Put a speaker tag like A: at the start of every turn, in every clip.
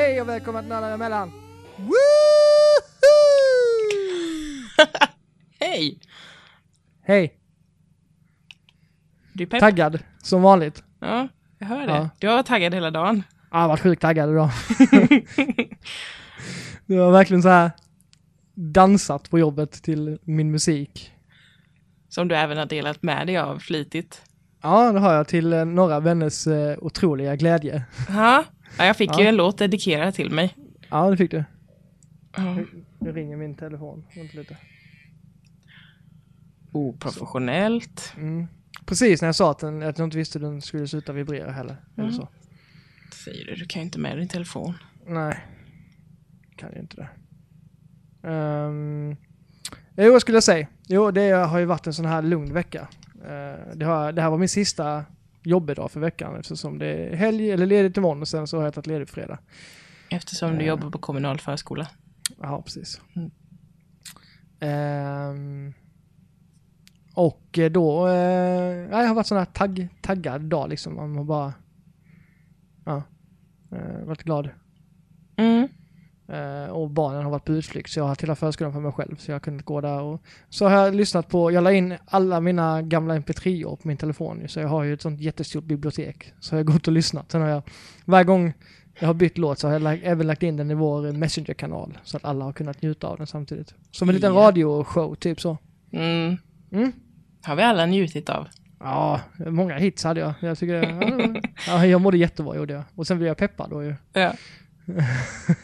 A: Hej och välkomna till Nördar emellan!
B: Hej!
A: Hej!
B: Du är pepp?
A: Taggad, som vanligt.
B: Ja, jag hör det.
A: Ja.
B: Du har varit taggad hela dagen.
A: Jag har varit sjukt taggad idag. Du har verkligen så här dansat på jobbet till min musik.
B: Som du även har delat med dig av flitigt.
A: Ja, det har jag till eh, några vänners eh, otroliga glädje.
B: Ja, ja jag fick
A: Ja.
B: ju en låt dedikerad till mig.
A: Ja, det fick du.
B: Ja.
A: Nu ringer min telefon. Vänta lite.
B: Oprofessionellt.
A: Mm. Precis när jag sa att, den, att jag inte visste att den skulle sluta vibrera heller. Eller
B: Mm.
A: så.
B: Säger du, du kan ju inte med din telefon.
A: Nej, kan ju inte det. Um, jo, vad skulle jag säga? Jo, det har ju varit en sån här lugn vecka. Eh, det, har, det här var min sista jobbedag för veckan eftersom det är helg eller ledigt imorgon och sen så har jag tagit ledigt fredag.
B: Eftersom du
A: Ja.
B: jobbar på kommunal förskola.
A: Ja, precis.
B: Mm.
A: Ehm, och eh, då, eh, ja, jag har varit sån här tagg, taggad dag liksom. Man har bara, ja, eh, varit glad.
B: Mm.
A: Eh, och barnen har varit på utflykt så jag har haft hela förskolan för mig själv. Så jag har kunnat gå där och så har jag lyssnat på, jag la in alla mina gamla mp3-år på min telefon så jag har ju ett sånt jättestort bibliotek. Så jag har gått och lyssnat. Sen har jag, varje gång jag har bytt låt så har jag lagt, även lagt in den i vår Messenger-kanal. Så att alla har kunnat njuta av den samtidigt. Som en liten
B: Ja.
A: radioshow, typ så.
B: Mm.
A: Mm.
B: Har vi alla njutit av.
A: Ja, många hits hade jag. Jag tycker, ja, jag mådde jättebra gjorde jag. Och sen blev jag peppad då ju.
B: Ja.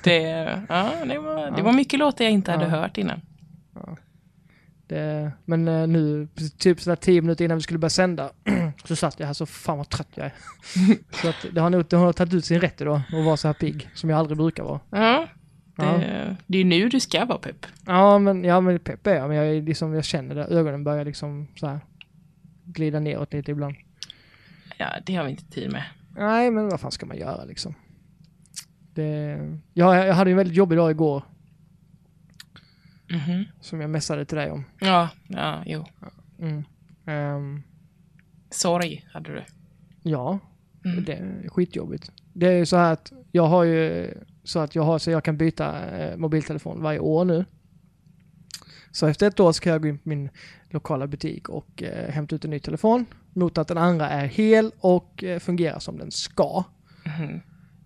B: Det, ja, det, var, det
A: Ja.
B: var mycket låtar jag inte hade
A: Ja.
B: hört innan.
A: Det, men eh, nu, typ sådär tio minuter innan vi skulle börja sända, så satt jag här så fan vad trött jag är. så att det har nog det har tagit ut sin rätt idag att vara så här pigg, som jag aldrig brukar vara.
B: Ja, det,
A: Ja.
B: det är nu du ska vara pepp.
A: Ja men, ja, men pepp är jag, men jag, liksom, jag känner det, ögonen börjar liksom så här glida neråt lite ibland.
B: Ja, det har vi inte tid med.
A: Nej, men vad fan ska man göra liksom? Det, ja, jag hade en väldigt jobbig dag igår,
B: Mhm.
A: som jag messade till dig om.
B: Ja, ja, jo.
A: Mm. Ehm,
B: Sorg hade du.
A: ja,
B: Mm.
A: Det är skitjobbigt. Det är ju så här att jag har ju så att jag har så jag kan byta eh, mobiltelefon varje år nu. Så efter ett år ska jag gå in på min lokala butik och eh, hämta ut en ny telefon mot att den andra är hel och eh, fungerar som den ska.
B: Mhm.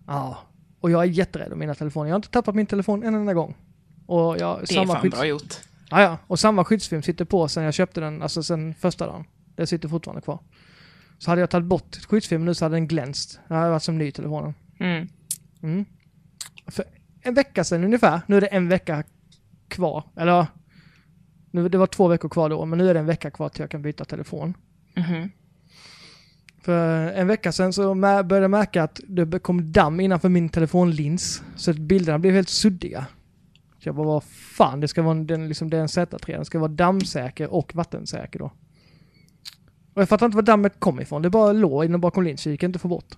A: Ja, och jag är jätterädd om mina telefoner. Jag har inte tappat min telefon en enda gång. Och jag,
B: Det är fan
A: skydds-
B: bra gjort.
A: Ja, ja, och samma skyddsfilm sitter på sen jag köpte den, alltså sen första dagen. Det sitter fortfarande kvar. Så hade jag tagit bort skyddsfilmen nu så hade den glänst. Det hade varit som ny i telefonen.
B: Mm.
A: Mm. För en vecka sedan ungefär, nu är det en vecka kvar. Eller nu, det var två veckor kvar då, men nu är det en vecka kvar till jag kan byta telefon.
B: Mhm.
A: För en vecka sedan så började jag märka att det kom damm innanför min telefonlins. Så att bilderna blev helt suddiga. Så jag bara, vad fan, det ska vara en, den, liksom, det är en Z3, den ska vara dammsäker och vattensäker då. Och jag fattar inte var dammet kom ifrån, det bara låg inne bakom linsen, så det gick inte att få bort.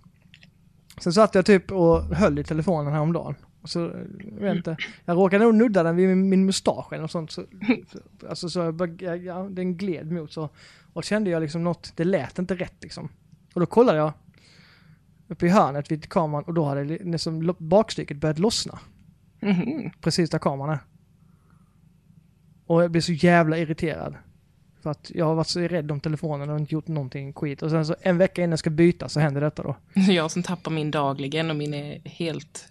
A: Sen satt jag typ och höll i telefonen häromdagen. Och så, jag vet inte, jag råkade nog nudda den vid min, min mustasch eller något sånt. Så, alltså så, jag ja, den gled mot så. Och kände jag liksom något, det lät inte rätt liksom. Och då kollade jag uppe i hörnet vid kameran och då hade li- liksom bakstycket börjat lossna.
B: Mhm.
A: Precis där kameran är. Och jag blev så jävla irriterad. För att jag har varit så rädd om telefonen och inte gjort någonting skit. Och sen så en vecka innan jag ska byta så händer detta då.
B: Jag som tappar min dagligen och min är helt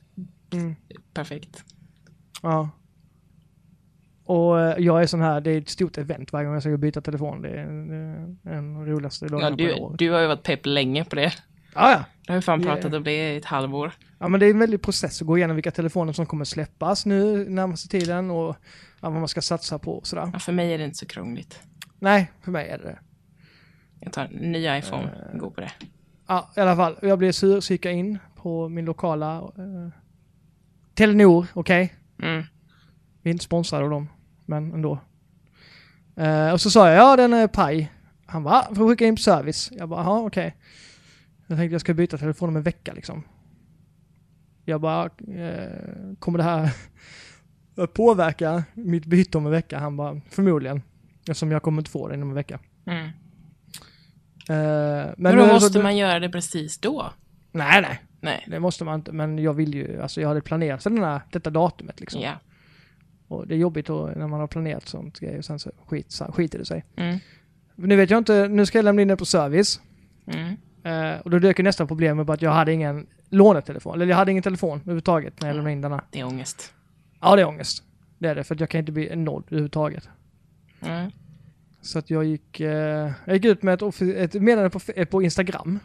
A: Mm.
B: perfekt.
A: Ja. Och eh, jag är sån här, det är ett stort event varje gång jag ska byta telefon. Det är, är en roligaste dagarna
B: Ja,
A: på
B: du,
A: året.
B: du har ju varit pepp länge på det.
A: Ja, ja.
B: Det har vi fan
A: Yeah.
B: pratat om det i ett halvår.
A: Ja men det är en väldig process att gå igenom vilka telefoner som kommer släppas nu närmaste tiden och vad man ska satsa på och sådär.
B: Ja, för mig är det inte så krångligt.
A: Nej, för mig är det det.
B: Jag tar en ny iPhone och går på det.
A: Ja, i alla fall. Jag blev sur, så gick jag in på min lokala eh, Telenor, okej?
B: Mm.
A: Vi är inte sponsrade av dem, men ändå. Eh, och så sa jag, ja den är paj. Han bara, "Ah, får skicka in på service. Jag bara, ja okej. Jag tänkte jag ska byta telefon om en vecka liksom. Jag bara, eh, kommer det här påverka mitt byte om en vecka? Han bara, förmodligen. Eftersom jag kommer inte få det inom en vecka.
B: Mm.
A: Eh, men
B: Men då måste man göra det precis då.
A: Nej, nej.
B: Nej.
A: Det måste man inte, men jag vill ju, alltså jag hade planerat för den här, detta datumet liksom.
B: Ja.
A: Och det är jobbigt när man har planerat sånt grejer och sen så skit, skiter det sig.
B: Mm.
A: Nu vet jag inte, nu ska jag lämna in det på service.
B: Mm.
A: Eh, och då dök ju nästa problem upp att jag hade ingen lånetelefon, eller jag hade ingen telefon överhuvudtaget när jag lämnade in denna.
B: Det är ångest.
A: Ja, det är ångest. Det är det, för att jag kan inte bli noll överhuvudtaget.
B: Mm.
A: Så att jag gick, eh, jag gick ut med ett, ett meddelande på, på Instagram.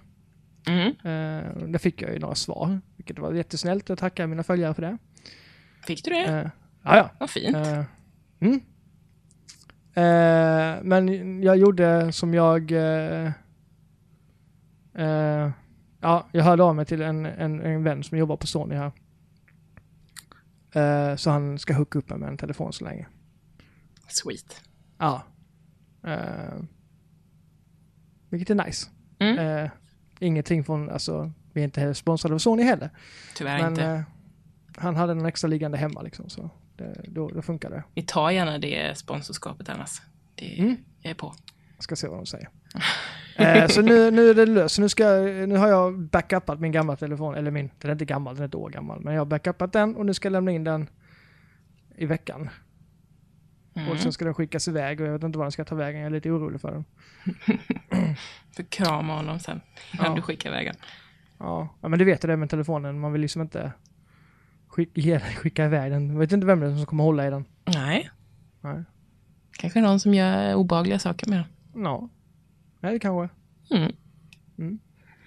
B: Mm.
A: Eh, där fick jag ju några svar, vilket var jättesnällt. Jag tackar mina följare för det.
B: Fick du det?
A: Ja, ja.
B: Vad fint.
A: Eh, mm. Eh, men jag gjorde som jag... Eh, eh, ja, jag hörde av mig till en, en, en vän som jobbar på Sony här. Eh, så han ska hooka upp mig med en telefon så länge.
B: Sweet.
A: Ja. Eh, vilket är nice.
B: Mm.
A: Ingenting från, alltså, vi är inte sponsrade av Sony heller.
B: Tyvärr
A: Men
B: inte.
A: han hade en extra liggande hemma liksom, så det, då, då funkar det.
B: Vi tar gärna det sponsorskapet annars. Det,
A: Mm.
B: Jag är på.
A: Jag ska se vad de säger. eh, så nu, nu är det löst. Nu, ska, nu har jag backupat min gamla telefon, eller min, den är inte gammal, den är ett år gammal. Men jag har backupat den och nu ska jag lämna in den i veckan.
B: Mm.
A: Och sen ska den skickas iväg och jag vet inte var den ska ta vägen. Jag är lite orolig för den.
B: För krama honom sen. Innan
A: Ja.
B: du skickar iväg den.
A: Ja, ja men du vet ju det med telefonen. Man vill liksom inte skicka, skicka iväg den. Jag vet inte vem det är som kommer hålla i den.
B: Nej.
A: Nej.
B: Kanske någon som gör obehagliga saker med den.
A: Ja. Nej, det kanske.
B: Mm.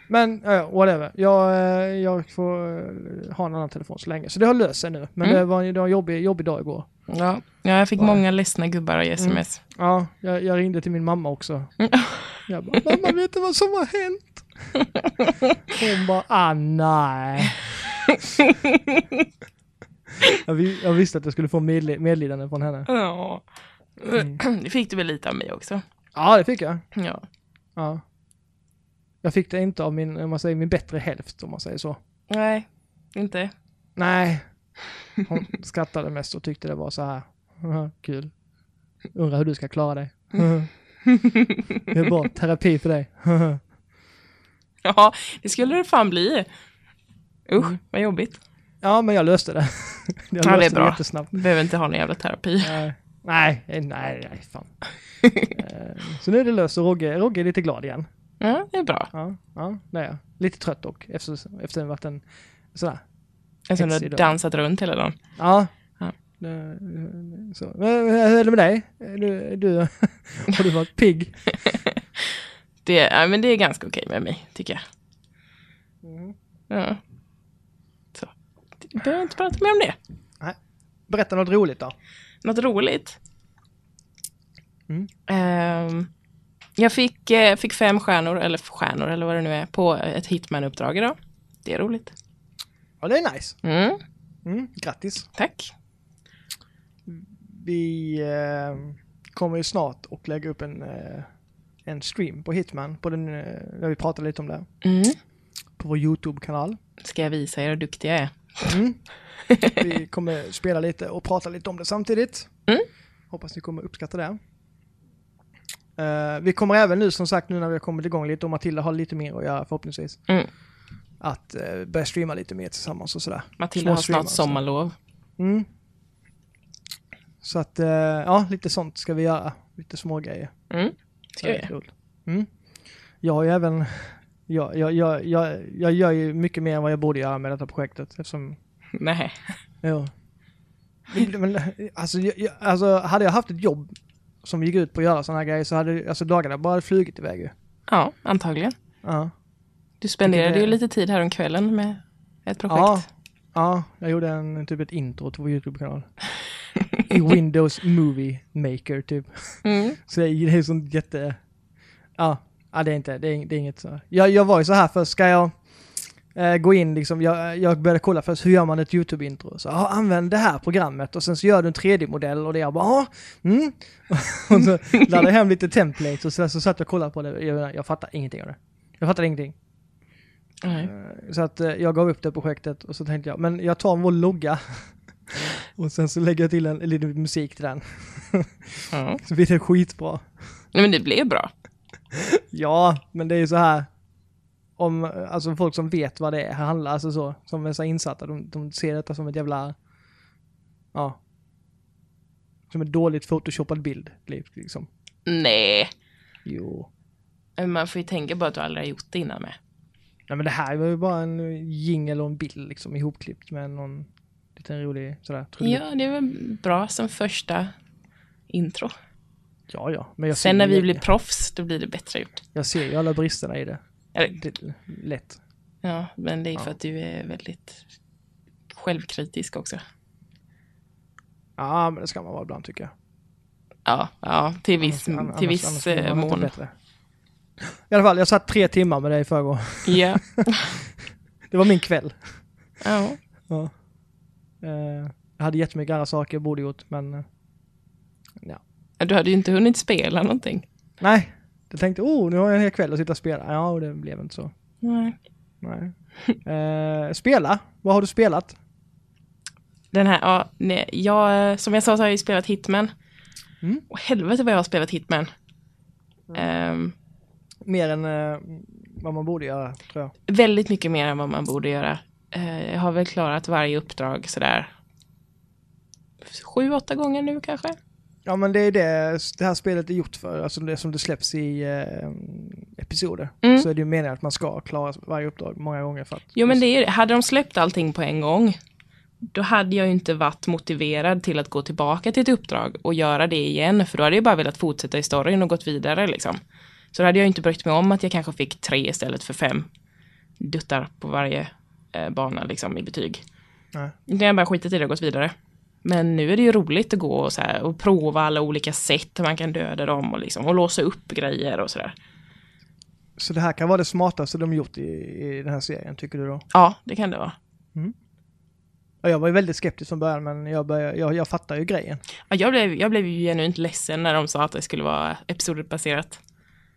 A: Men ja, ja, whatever. Jag, eh, jag får eh, ha en annan telefon så länge. Så det har löst sig nu. Men
B: Mm.
A: det var, det var en jobbig, jobbig dag igår.
B: Ja. ja, jag fick
A: det?
B: många ledsna gubbar i sms.
A: Ja, jag, jag ringde till min mamma också.
B: Mm.
A: Jag bara, mamma vet du vad som har hänt? Hon bara, ah nej. jag, jag visste att jag skulle få medli- medlidande från henne.
B: Ja.
A: Mm.
B: Det fick du väl lite av mig också.
A: Ja, det fick jag.
B: Ja.
A: Ja. Jag fick det inte av min, om man säger, min bättre hälft, om man säger så.
B: Nej, inte.
A: Nej. Hon skrattade mest och tyckte det var så här "Haha, kul. Undrar hur du ska klara dig. Det är bra terapi för dig.
B: Ja, det skulle det fan bli. Usch,
A: Mm.
B: vad jobbigt.
A: Ja, men jag löste det. Jag
B: Ja, det är bra.
A: jättesnabbt.
B: Behöver inte ha någon jävla terapi.
A: Nej, nej, nej, nej, fan. Eh, så nu är det löst och Rogge, Rogge är lite glad igen.
B: Ja, det är bra.
A: Ja, ja, det är jag. Lite trött dock, efter, efter att det varit en sådär.
B: Eftersom du har dansat runt hela dagen.
A: Ja.
B: Ja.
A: Det- Så. Men hur är det med dig? Du, du, har du varit pigg?
B: Det, ja, men det är ganska okej med mig, tycker jag.
A: Mm.
B: Ja. Jag behöver inte prata mer om det.
A: Berätta något roligt då.
B: Något roligt.
A: Mm.
B: Ehm, jag fick, eh, fick fem stjärnor, eller stjärnor eller vad det nu är, på ett Hitman-uppdrag idag. Det är roligt.
A: Ja, det är nice.
B: Mm,
A: Mm, grattis.
B: tack.
A: Vi eh, kommer ju snart att lägga upp en, eh, en stream på Hitman, på den, eh, där vi pratar lite om det,
B: Mm.
A: på vår YouTube-kanal.
B: Ska jag visa er hur duktig jag är?
A: Mm. Vi kommer spela lite och prata lite om det samtidigt.
B: Mm.
A: Hoppas ni kommer uppskatta det. Eh, vi kommer även nu, som sagt, nu när vi har kommit igång lite och Matilda har lite mer att göra förhoppningsvis,
B: Mm.
A: att uh, börja streama lite mer tillsammans och sådär.
B: Matilda
A: Små
B: har snart sommarlov.
A: Mm. Så att, eh, ja, lite sånt ska vi göra. Lite små grejer.
B: Mm. Ska vi.
A: Mm. Jag har ju även, jag, jag, jag, jag, jag gör ju mycket mer än vad jag borde göra med detta projektet eftersom
B: Nej.
A: Ja. Men, alltså, jag, alltså, hade jag haft ett jobb som gick ut på att göra sådana här grejer så hade alltså, dagarna bara flugit iväg ju.
B: Ja, antagligen.
A: Ja.
B: Du spenderade
A: det-
B: ju lite tid här om kvällen med ett projekt.
A: Ja. Ja, jag gjorde en, typ ett intro till vår YouTube-kanal. I Windows Movie Maker typ.
B: Mm.
A: Så det är, är sånt jätte... Ja, ja det är inte, det är, det är inget så. Jag, jag var ju så här först, ska jag eh, gå in liksom, jag, jag började kolla först hur gör man ett YouTube-intro? Så ja, använd det här programmet och sen så gör du en 3D-modell och det jag bara, ja, mm. och så laddade jag hem lite templates och så, så satt jag och kollade på det. Jag, jag fattar ingenting av det. Jag fattar ingenting.
B: Nej.
A: Eh, Så att eh, jag gav upp det projektet och så tänkte jag, men jag tar vår logga och sen så lägger jag till en liten musik till den.
B: Ja.
A: Så blir det skitbra.
B: Nej, men det blev bra.
A: Ja, men det är ju så här. om, alltså folk som vet vad det är, handlar, alltså så, som är så insatta, de, de ser detta som ett jävla, ja, som en dåligt photoshoppad bild, liksom.
B: Nej,
A: Jo.
B: man får ju tänka på att du aldrig har gjort det innan med.
A: Nej men det här var ju bara en jingel och en bild liksom ihopklippt med någon liten rolig sådär. trudelutt.
B: Ja, det väl bra som första intro.
A: Ja, ja. Men jag
B: Sen när
A: ju-
B: vi blir proffs, då blir det bättre gjort.
A: Jag ser ju alla bristerna i det. Det lätt.
B: ja, men det är för
A: Ja.
B: att du är väldigt självkritisk också.
A: Ja, men det ska man vara ibland tycker jag.
B: Ja, ja till viss,
A: Annars- annars-
B: till
A: annars
B: viss
A: man
B: eh, mån.
A: I alla fall, jag satt tre timmar med dig i förrgår.
B: Ja.
A: Det var min kväll.
B: ja.
A: Ja. Eh, jag hade jättemycket andra saker jag borde gjort, men eh, ja.
B: Du hade ju inte hunnit spela någonting.
A: Nej, jag tänkte oh, nu har jag en hel kväll att sitta och spela. Ja, och det blev inte så.
B: Nej.
A: Nej. Eh, spela? Vad har du spelat?
B: Den här, ja, nej, jag, som jag sa så har jag ju spelat Hitman.
A: Mm.
B: Och helvete vad jag har spelat Hitman. Ehm,
A: Mer än eh, vad man borde göra, tror jag.
B: väldigt mycket mer än vad man borde göra. Eh, jag har väl klarat varje uppdrag sådär sju, åtta gånger nu kanske.
A: Ja, men det är det det här spelet är gjort för. Alltså det som det släpps i eh, episoder.
B: Mm.
A: Så är det ju meningen att man ska klara varje uppdrag många gånger för att...
B: Jo men det är. Hade de släppt allting på en gång, då hade jag ju inte varit motiverad till att gå tillbaka till ett uppdrag och göra det igen, för då hade jag bara velat fortsätta i storyn och gått vidare liksom. Så då hade jag inte brytt mig om att jag kanske fick tre istället för fem duttar på varje eh, bana liksom i betyg.
A: Nej.
B: Utan jag bara skitit i det och gått vidare. Men nu är det ju roligt att gå och, så här, och prova alla olika sätt man kan döda dem och, liksom, och låsa upp grejer och sådär.
A: Så det här kan vara det smartaste de gjort i, i den här serien, tycker du då?
B: Ja, det kan det vara.
A: Ja, jag var ju väldigt skeptisk från början, men jag, började, jag, jag fattar ju grejen.
B: Ja, jag, blev, jag blev ju genuint ledsen när de sa att det skulle vara episodbaserat.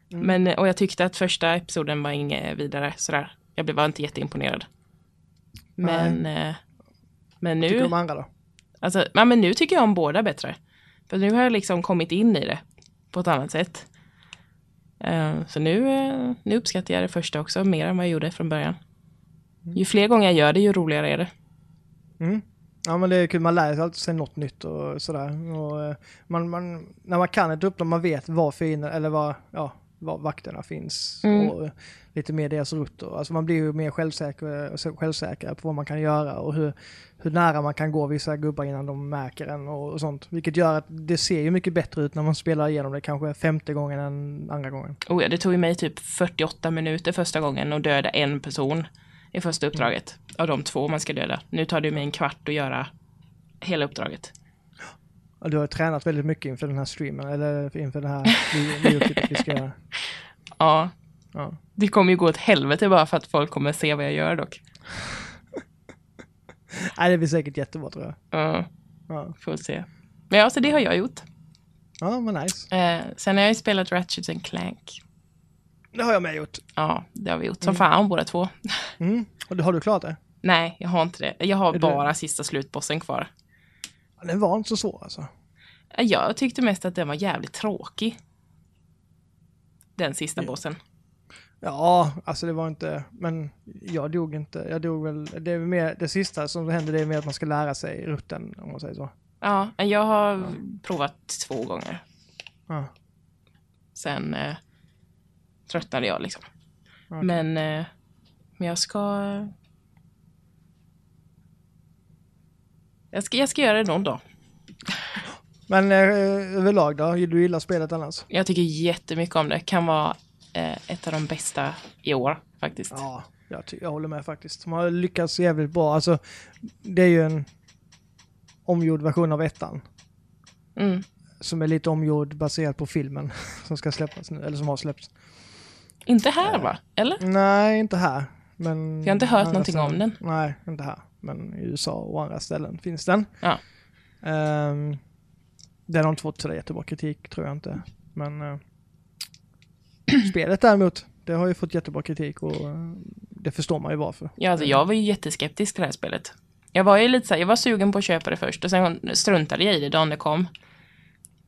B: Men, och jag tyckte att första episoden var inget vidare sådär. Jag blev bara inte jätteimponerad. Men, eh, men
A: Tycker
B: nu,
A: de andra då?
B: Alltså, ja, men nu tycker jag om båda bättre. För nu har jag liksom kommit in i det på ett annat sätt. Eh, så nu, eh, nu uppskattar jag det första också mer än vad jag gjorde från början. Ju fler gånger jag gör det, ju roligare är det.
A: Mm. Ja men det är kul, man lär sig alltid sig något nytt och sådär. Och, eh, man, man, när man kan ett uppdrag, man vet var fienden, eller var, ja, var vakterna finns.
B: Mm.
A: Och lite mer deras rutter. Alltså man blir ju mer självsäker, självsäker på vad man kan göra och hur, hur nära man kan gå vissa gubbar innan de märker en och, och sånt. Vilket gör att det ser ju mycket bättre ut när man spelar igenom det kanske femte gången än andra gången.
B: Oh ja, det tog ju mig typ 48 minuter första gången att döda en person i första uppdraget. Av de två man ska döda. Nu tar det mig en kvart att göra hela uppdraget.
A: Du har tränat väldigt mycket inför den här streamen, eller inför det här vi- videoklippet vi ska göra.
B: Ja,
A: Ja.
B: det kommer ju gå åt helvete bara för att folk kommer se vad jag gör dock.
A: Nej, det blir säkert jättebra tror jag.
B: Ja,
A: Ja,
B: får se. Men ja, så det har jag gjort.
A: ja men nice.
B: Eh, sen har jag ju spelat Ratchet and Clank.
A: Det har jag med gjort.
B: Ja, det har vi gjort som fan båda två.
A: Mm. Och det- har du klarat det?
B: Nej, jag har inte det. Jag har
A: Är
B: bara sista slutbossen kvar.
A: Den var inte så svår alltså.
B: Eh, Jag tyckte mest att den var jävligt tråkig. Den sista
A: Ja.
B: bossen.
A: Ja, alltså det var inte, men jag dog inte. Jag dog väl, det är mer, det sista som händer det är mer att man ska lära sig rutten om man säger så.
B: Ja, jag har provat två gånger.
A: Ja.
B: Sen eh, tröttnade jag liksom.
A: Okej.
B: Men, eh, men jag ska... Jag ska, jag ska göra det någon dag.
A: Men eh, överlag då? Du gillar spelet annars?
B: Jag tycker jättemycket om det. Kan vara eh, ett av de bästa i år faktiskt.
A: Ja, jag, jag håller med faktiskt. De har lyckats jävligt bra. Alltså, det är ju en omgjord version av ettan.
B: Mm.
A: Som är lite omgjord baserat på filmen som ska släppas nu, eller som har släppts.
B: Inte här va? Eller?
A: Nej, inte här. Men
B: Jag har inte hört någonting om den.
A: Nej, inte här. Men i USA och andra ställen finns den.
B: Ja.
A: Um, den har inte fått sådär jättebra kritik, tror jag inte. Men eh, spelet däremot, det har ju fått jättebra kritik och eh, det förstår man ju varför.
B: Ja, alltså, jag var ju jätteskeptisk till det här spelet. Jag var ju lite så här, jag var sugen på att köpa det först och sen struntade jag i det dagen det kom.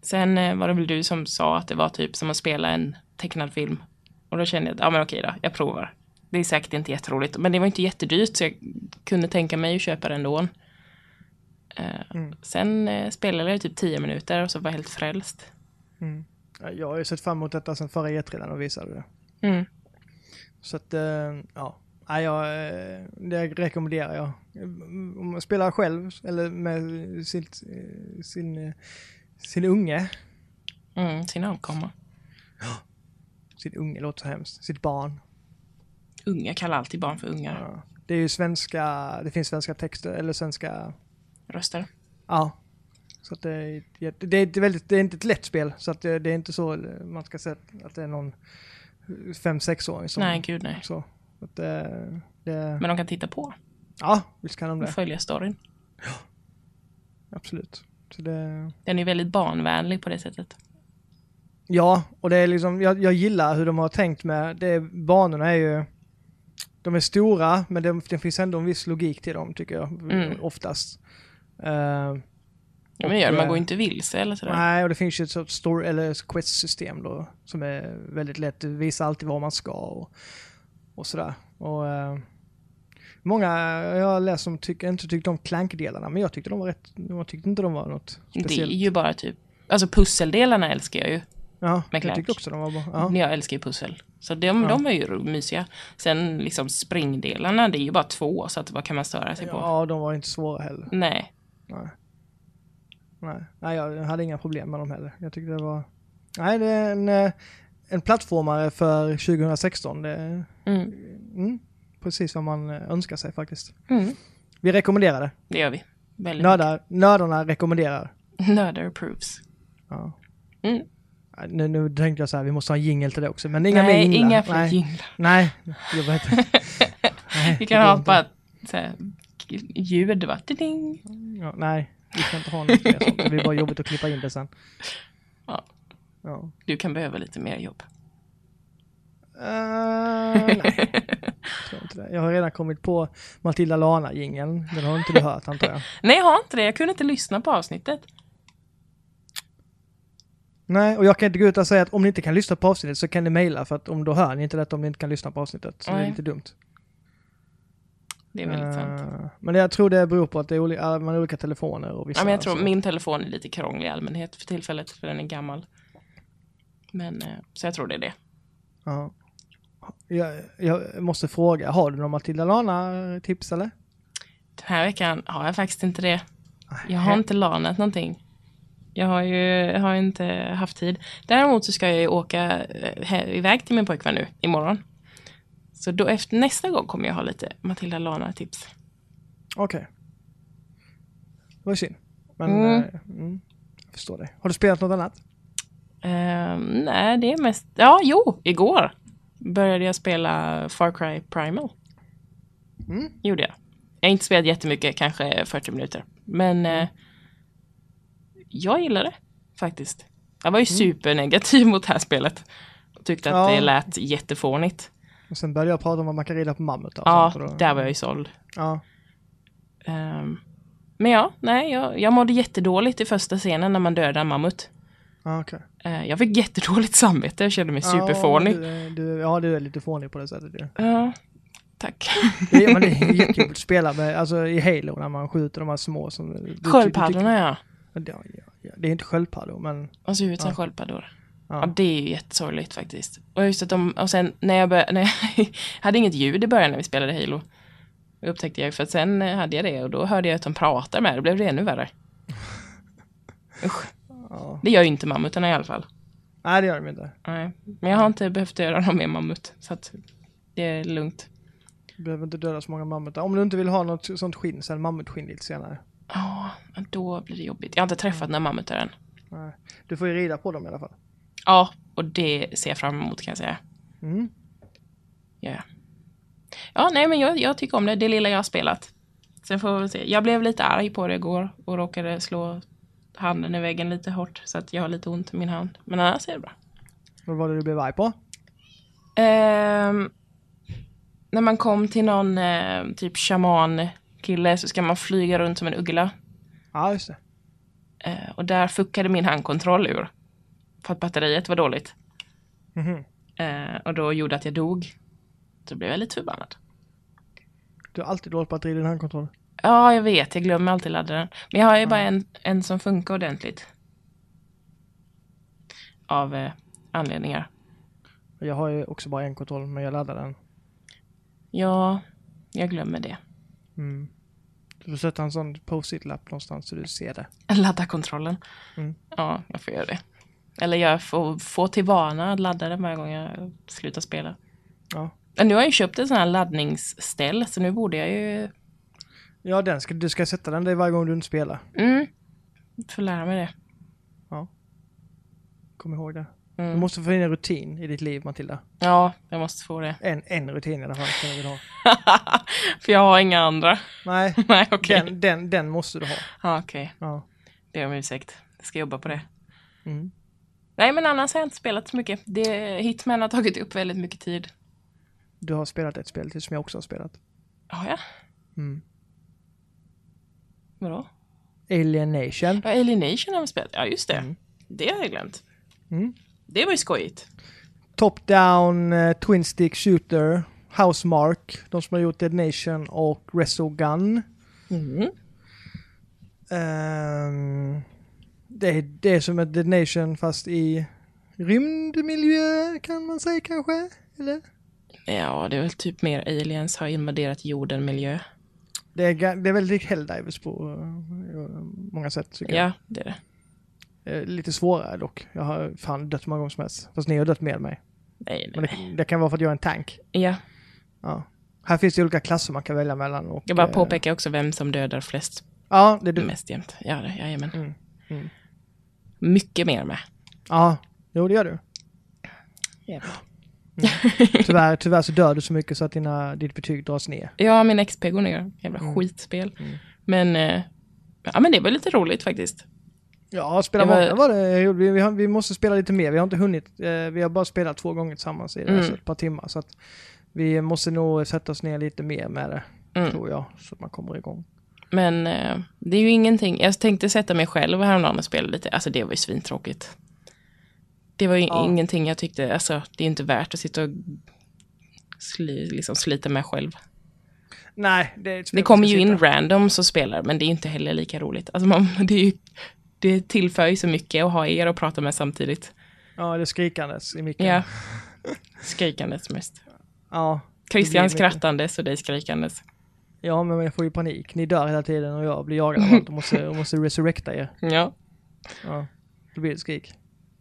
B: Sen eh, var det väl du som sa att det var typ som att spela en tecknad film. Och då kände jag att, ja men okej då, jag provar. Det är säkert inte jätteroligt, men det var inte jättedyrt så jag kunde tänka mig att köpa det ändå. Eh,
A: Mm.
B: Sen eh, spelade jag typ 10 minuter och så var jag helt frälst.
A: Mm. Ja, Jag har ju sett fram emot detta sen förra E3 när de visade det.
B: Mm.
A: Så att, eh, ja. Eh, det rekommenderar jag. Om man spelar själv eller med sin, eh, sin unge.
B: Mm, sin avkomma.
A: Sin unge låter så hemskt. Sitt barn.
B: Unga kallar alltid barn för ungar.
A: Ja. Det är ju svenska, det finns svenska texter eller svenska,
B: Röster.
A: ja. Så att det, är, det, är väldigt, det är inte ett lätt spel. Så att det, det är inte så man ska säga att det är någon fem sexåring som...
B: Nej, gud nej.
A: Så. Att det, det,
B: Men de kan titta på
A: ja, visst kan de
B: och
A: det.
B: följa storyn.
A: Absolut. Så det,
B: Den är väldigt barnvänlig på det sättet.
A: Ja, och det är liksom, jag, jag gillar hur de har tänkt med, det, banorna är ju, de är stora, men det, det finns ändå en viss logik till dem tycker jag,
B: Mm.
A: oftast. Eh,
B: Ja, men det gör man
A: eh,
B: går inte vilse eller sådär.
A: nej, och det finns ju ett sorts story, eller quest-system då, som är väldigt lätt, det visar alltid var man ska och, och sådär. Och, eh, många jag har läst som tycker, inte tyckte om Clank-delarna, men jag tyckte de var rätt, jag tyckte inte de var något
B: det är
A: speciellt.
B: ju bara typ, alltså pusseldelarna älskar jag ju.
A: Ja, jag tyckte också de var bra. Ja.
B: Jag älskar ju pussel. Så de,
A: Ja.
B: de är ju mysiga. Sen liksom springdelarna, det är ju bara två, så att vad kan man störa sig på?
A: ja, de var inte svåra heller.
B: Nej.
A: Nej. Nej. Nej, jag hade inga problem med dem heller. Jag tyckte det var... Nej, det är en, eh, en plattformare för 2016. Det är
B: Mm.
A: mm, precis vad man eh, önskar sig faktiskt.
B: Mm.
A: Vi rekommenderar det.
B: Det gör vi. Väldigt
A: Nördar, nördarna rekommenderar.
B: Nördar approves.
A: Ja.
B: Mm.
A: Nu, nu tänkte jag så här, vi måste ha en jingle till det också, men inga
B: Nej, inga fler
A: Nej,
B: jinglar.
A: nej. Jag vet inte. Nej,
B: Vi kan ha
A: inte.
B: bara så här, ljud, va? Ding.
A: Ja, nej, vi kan inte ha något mer sånt. Det blir bara jobbigt att klippa in det sen.
B: Ja.
A: Ja.
B: Du kan behöva lite mer jobb.
A: Uh, nej, tror inte det. Jag har redan kommit på Matilda Lana-jingeln. Den har inte du hört antar jag.
B: Nej, jag har inte det. Jag kunde inte lyssna på avsnittet.
A: Nej, och jag kan inte gå ut och säga att om ni inte kan lyssna på avsnittet så kan ni mejla för att om då hör ni inte detta om ni inte kan lyssna på avsnittet. Så det är
B: Nej.
A: lite dumt.
B: Det är väldigt sant.
A: Eh, Men jag tror det beror på att det är olika, man har olika telefoner och vissa...
B: Ja, men jag tror
A: så.
B: min telefon är lite krånglig i allmänhet för tillfället, för den är gammal. Men, eh, så jag tror det är det.
A: Ja. Jag, jag måste fråga, har du någon Matilda Lana-tips eller?
B: Den här veckan har jag faktiskt inte det. Jag har inte lanat någonting. Jag har ju jag har inte haft tid. Däremot så ska jag ju åka eh, he- iväg till min pojkvän nu imorgon. Så då efter nästa gång kommer jag ha lite Matilda Lana-tips.
A: Okej. Det var synd. Men,
B: Mm.
A: eh, mm, jag förstår det. Har du spelat något annat?
B: Ehm, nej, det är mest... Ja, jo, igår började jag spela Far Cry Primal.
A: Mm.
B: Gjorde jag. Jag har inte spelat jättemycket, kanske 40 minuter. Men eh, jag gillar det faktiskt. Jag var ju supernegativ mot det här spelet. Och tyckte att
A: Ja.
B: det lät jättefånigt.
A: Och sen började jag prata om att man kan rida på mammutar och
B: Ja,
A: sånt.
B: där var jag ju såld.
A: Ja.
B: Ehm, men ja, nej, jag, jag mådde jättedåligt i första scenen när man dödar en mammut.
A: Ja, okej.
B: Eh, jag fick jättedåligt samvete, jag kände mig superfånig.
A: Ja, du, du, ja, du är lite fånig på det sättet ju.
B: Ja, tack.
A: Det, är- men det är jättekul att spela med, alltså i Halo när man skjuter de här små som...
B: Sköldpaddorna ja.
A: Ja, ja, ja, det är inte sköldpaddor men...
B: De ser ut som
A: Ja.
B: sköldpaddor. Ja.
A: Ja.
B: det är ju jättesorgligt faktiskt. Och just att de, och sen när jag började, när jag hade inget ljud i början när vi spelade Halo. Det upptäckte jag för att sen hade jag det och då hörde jag att de pratade med det, då blev det ännu värre. Usch,
A: Ja.
B: det gör ju inte mammutarna i alla fall.
A: Nej, det gör de inte.
B: Nej. Men jag har inte behövt döda någon mer mammut, så att det är lugnt.
A: Du behöver inte döda så många mammutar. Om du inte vill ha något sånt skinn, sen mammutskinn lite senare.
B: Ja, då blir det jobbigt. Jag har inte träffat några mammutar än.
A: Nej. Du får ju rida på dem i alla fall.
B: Ja, och det ser jag fram emot kan jag säga.
A: Mm.
B: Ja, ja nej men jag, jag tycker om det, det lilla jag har spelat. Sen får vi se. Jag blev lite arg på det igår och råkade slå handen i väggen lite hårt så att jag har lite ont i min hand. Men annars är det bra.
A: Vad var det du blev arg på?
B: Ehm, när man kom till någon eh, typ shaman-kille så ska man flyga runt som en uggla.
A: Ja, just det.
B: Eh, och där fuckade min handkontroll ur. För att batteriet var dåligt.
A: Mhm.
B: Eh, och då gjorde att jag dog. Så blev jag lite förbannad.
A: Du har alltid dåligt batteri i din handkontroll.
B: Ja, jag vet. Jag glömmer alltid ladda den. Men jag har ju bara en, en som funkar ordentligt. Av eh, anledningar.
A: Jag har ju också bara en kontroll, men jag laddar den.
B: Ja, jag glömmer det.
A: Mm. Du får sätta en sån post-it-lapp någonstans så du ser det.
B: Ladda kontrollen.
A: Mm.
B: Ja, jag får göra det. Eller jag får få till vana att ladda den varje gång jag slutar spela.
A: Ja.
B: Men nu har jag ju köpt en sån här laddningsställ, så nu borde jag ju...
A: Ja, den ska, du ska sätta den där varje gång du inte spelar.
B: Mm. Får lära mig det.
A: Kom ihåg det. Du
B: Mm.
A: måste få in en rutin i ditt liv, Matilda.
B: Ja, jag måste få det.
A: En, en rutin i alla fall. Kan jag vilja ha.
B: För jag har inga andra.
A: Nej,
B: Nej, okej.
A: den, den, den måste du ha.
B: Ja, okej.
A: Ja.
B: Be om ursäkt. Jag ska jobba på det.
A: Mm.
B: Nej, men annars har jag inte spelat så mycket. Det, Hitman har tagit upp väldigt mycket tid.
A: Du har spelat ett spel till som jag också har spelat.
B: Ja, ja.
A: Mm.
B: Vadå?
A: Alienation.
B: Ja, Alienation har vi spelat. Ja, just det.
A: Mm.
B: Det har jag glömt.
A: Mm.
B: Det var ju skojigt.
A: Top-down eh, Twin Stick Shooter. Housemark. De som har gjort Dead Nation och Resogun.
B: Mm.
A: Ehm, det, det är som ett Dead Nation fast i rymdmiljö kan man säga kanske? Eller?
B: Ja, det är väl typ mer aliens har invaderat jorden miljö.
A: Det är, det är väldigt Helldivers på eh, många sätt tycker jag.
B: Ja, det är det.
A: Eh, Lite svårare dock. Jag har fan dött många gånger som helst. Fast ni har dött med mig.
B: Nej,
A: Men
B: nej.
A: det, det kan vara för att jag är en tank.
B: Ja,
A: Ja. Här finns det olika klasser man kan välja mellan. Och,
B: jag bara
A: eh,
B: påpekar också vem som dödar flest
A: Ja, det är du.
B: mest jämt. Ja, det, jajamän.
A: Mm, mm.
B: Mycket mer med.
A: Ja, jo det gör du.
B: Jävlar.
A: Tyvärr, tyvärr så dör du så mycket så att dina, ditt betyg dras ner.
B: Ja, min XP går ner. Jävla
A: Mm.
B: skitspel.
A: Mm.
B: Men, eh, ja men det var lite roligt faktiskt.
A: Ja, spela många var det. Vi, vi, har, vi måste spela lite mer. Vi har inte hunnit. Eh, vi har bara spelat två gånger tillsammans i
B: Mm.
A: alltså ett par timmar. Så vi måste nog sätta oss ner lite mer med det,
B: Mm.
A: tror jag. Så att man kommer igång.
B: Men eh, det är ju ingenting. Jag tänkte sätta mig själv häromdagen och spela lite. Alltså det var ju svintråkigt. Det var ju
A: Ja.
B: ingenting jag tyckte, alltså det är inte värt att sitta och sli, liksom slita med själv.
A: Nej, det
B: Det kommer ju in random som spelar, men det är inte heller lika roligt. Alltså man, det, är ju, det tillför ju så mycket att ha er att prata med samtidigt.
A: Ja, det är skrikandes i micken.
B: Ja. Skrikandes mest.
A: Ja.
B: Christian skrattandes och dig skrikandes.
A: Ja, men jag får ju panik. Ni dör hela tiden och jag blir jagad av allt och måste, och måste resurrecta er.
B: Ja,
A: Ja. Då blir det skrik.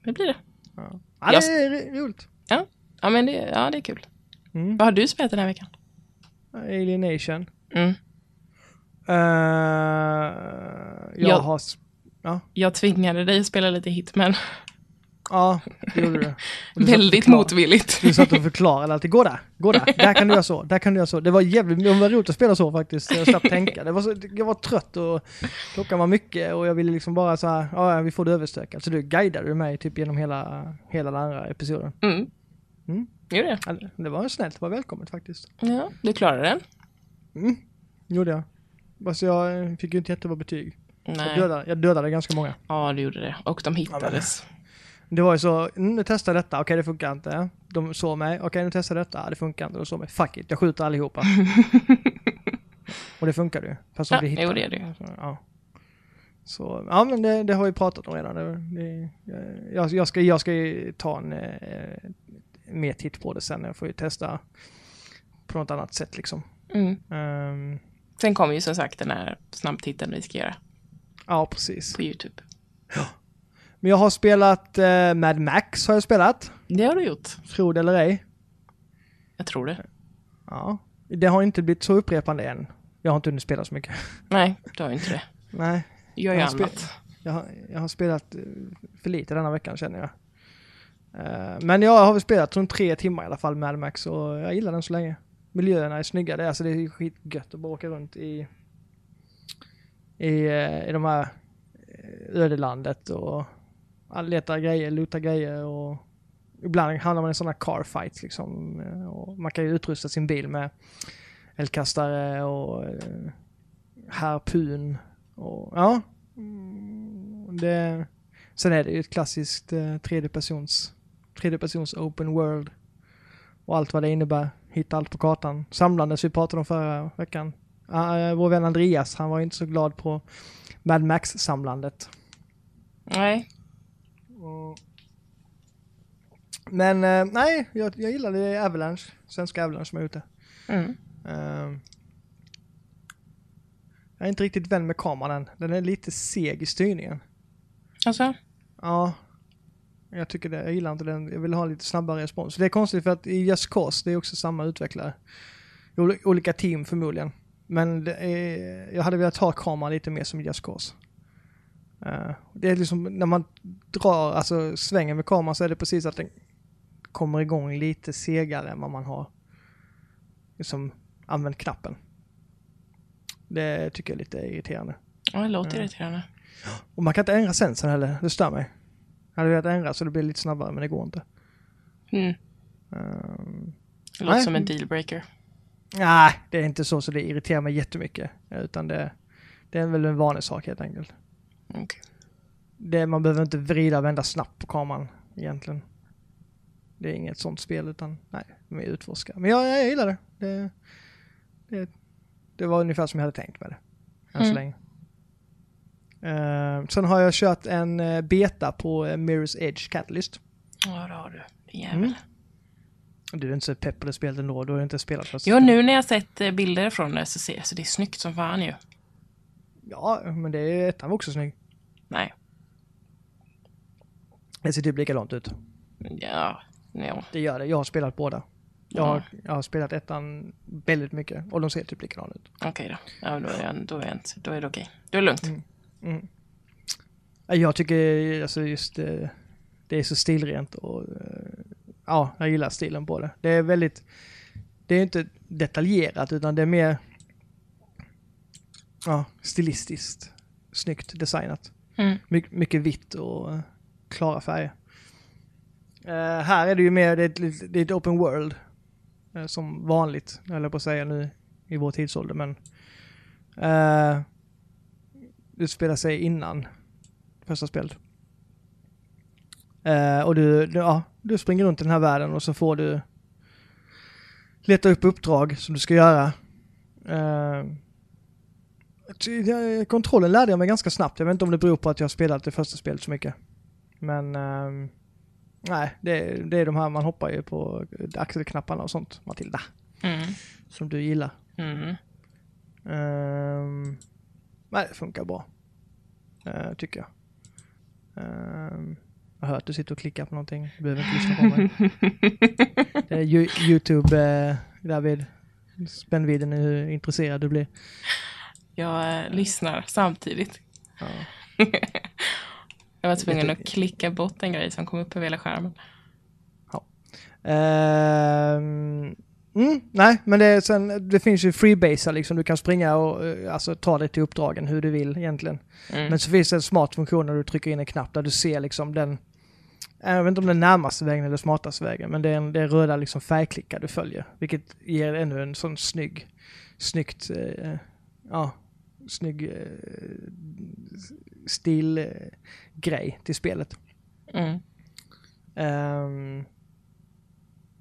B: det blir det.
A: Ja, ja
B: Jag-
A: det är ro- roligt.
B: Ja, men det, ja, det är kul.
A: Mm.
B: Vad har du spelat den här veckan?
A: Alienation.
B: Mm.
A: Uh, jag
B: Jag-
A: har... s-
B: Jag tvingade dig att spela lite Hitman.
A: Ja, det gjorde du. Du
B: Väldigt motvilligt.
A: Du satt och förklarade alltid. Gå där, gå där. Där kan du göra så, där kan du göra så. Det var jävligt det var roligt att spela så faktiskt. Jag slapp tänka. Det var så, jag var trött och klockan var mycket och jag ville liksom bara så här, ja vi får det överstökat. Så du guidade du mig typ genom hela, hela den andra episoden.
B: Mm.
A: Mm.
B: Gjorde det?
A: Ja, Det var snällt, det var välkommet faktiskt.
B: Ja, du klarade den?
A: Mm. Gjorde jag. Fast jag fick ju inte jättebra betyg. Jag dödade, jag dödade ganska många.
B: Ja, du gjorde det. Och de hittades.
A: Det var ju så, mm, nu testar jag detta, okej det funkar inte. De såg mig, okej nu testar jag detta, det funkar inte. De såg mig, fuck it, jag skjuter allihopa. Och det funkade ju. Fast de
B: Ja,
A: blir hittade.
B: jo, det är det ju.
A: Ja. Så, ja men det, det har vi pratat om redan. Det, det, jag, jag, ska, jag ska ju ta en eh, mer titt på det sen. Jag får ju testa på något annat sätt liksom.
B: Mm.
A: Ehm,
B: Sen kommer ju som sagt den här snabbtitten vi ska göra
A: ja, precis.
B: på YouTube.
A: Men jag har spelat eh, Mad Max har jag spelat.
B: Det har du gjort.
A: Tro det eller ej.
B: Jag tror det.
A: Ja. Det har inte blivit så upprepande än. Jag har inte hunnit spela så mycket.
B: Nej, du har inte det.
A: Nej,
B: gör
A: Jag har
B: annat.
A: jag har, jag har spelat eh, för lite denna veckan känner jag. Eh, Men jag har väl spelat runt tre timmar i alla fall Mad Max och jag gillar den så länge. Miljöerna är snygga. Det är, alltså, det är skitgött att bara åka runt i, i, eh, i de här eh, ödelandet och letar grejer, luta grejer och ibland hamnar man i sådana car fights liksom. Eh, och man kan ju utrusta sin bil med eldkastare och harpun och ja. Mm, det, sen är det ju ett klassiskt tredje persons tredje persons open world och allt vad det innebär. hitta allt på kartan. Samlandes vi pratade om förra veckan. Uh, vår vän Andreas, han var inte så glad på Mad Max-samlandet.
B: Nej.
A: Men uh, nej, jag, jag gillade Avalanche, svenska Avalanche som gjort det.
B: Mm.
A: Uh, jag är inte riktigt vän med kameran än. Den är lite seg i styrningen.
B: Alltså?
A: Ja. Jag tycker det. Jag gillar inte den. Jag vill ha lite snabbare respons. Det är konstigt för att i Just Cause, det är också samma utvecklare. Ol- Olika team förmodligen. Men är, jag hade velat ha kameran lite mer som Just Cause. Eh, det är liksom när man drar, alltså svänger med kameran så är det precis att den kommer igång lite segare än vad man har liksom använt knappen. Det tycker jag är lite irriterande.
B: Ja, det låter
A: Mm.
B: irriterande.
A: Och man kan inte ändra sensorn heller, det stör mig. Jag hade velat ändra så det blir lite snabbare men det går inte.
B: Mm.
A: Ehm,
B: Det låter
A: Nej.
B: som en dealbreaker.
A: Nej, det är inte så så det irriterar mig jättemycket. Utan det, det är väl en vanlig sak helt enkelt.
B: Okej.
A: Det, man behöver inte vrida och vända snabbt på kameran egentligen. Det är inget sånt spel utan nej, de är utforska. Men jag, jag gillar det. Det, det. det var ungefär som jag hade tänkt med det. Än så
B: Mm.
A: länge. Ehm, sen har jag kört en eh, beta på eh, Mirror's Edge Catalyst.
B: Ja, det har du. Din jävel.
A: Mm. Du är inte så pepp på det spelet ändå, du har inte spelat första
B: Jo, nu när jag sett eh, bilder från det så ser så det är snyggt som fan ju.
A: Ja, men det är ettan var också snygg.
B: Nej.
A: Det ser typ likadant ut.
B: Ja. Ja.
A: Det gör det. Jag har spelat båda. Jag har,
B: Ja.
A: jag har spelat ettan väldigt mycket och de ser typ likadana ut.
B: Okej då. Ja, då är, jag, då är, jag inte, då är det okej. Då är det lugnt.
A: Mm. Jag tycker alltså just eh, det är så stilrent och eh, ja, jag gillar stilen på det. Det är väldigt, det är inte detaljerat utan det är mer ja, stilistiskt snyggt designat.
B: Mm.
A: My, mycket vitt och eh, klara färger. Eh, här är det ju mer, det är ett, det är ett open world. eh, som vanligt, jag på att säga nu i vår tidsålder. Men uh, det spelar sig innan första spelet. Eh, och du, du, ja, du springer runt i den här världen och så får du leta upp uppdrag som du ska göra. Eh, kontrollen lärde jag mig ganska snabbt. Jag vet inte om det beror på att jag spelat det första spelet så mycket. Men ehm, nej, det, det är de här man hoppar ju på axelknapparna och sånt. Matilda,
B: Mm.
A: som du gillar.
B: Mm.
A: Um, nej, det funkar bra. Eh, tycker jag. Ehm, jag har hört du sitter och klickar på någonting. Du behöver inte lyssna på mig. Det är Youtube, uh, David. Spännvidden är hur intresserad du blir.
B: Jag eh, lyssnar samtidigt.
A: Ja.
B: Jag var tvungen att klicka bort en grej som kom upp över hela skärmen.
A: Ehm, mm, nej, men det, är sen, det finns ju freebasar liksom. Du kan springa och eh, alltså, ta dig till uppdragen hur du vill egentligen.
B: Mm.
A: Men så finns det en smart funktion när du trycker in en knapp där du ser liksom den jag vet inte om den närmaste vägen eller smartaste vägen, men det är, en, det är röda liksom färgklickar du följer. Vilket ger ännu en sån snygg, snyggt, eh, ja, snygg eh, stilgrej eh, grej till spelet.
B: Mm.
A: Um,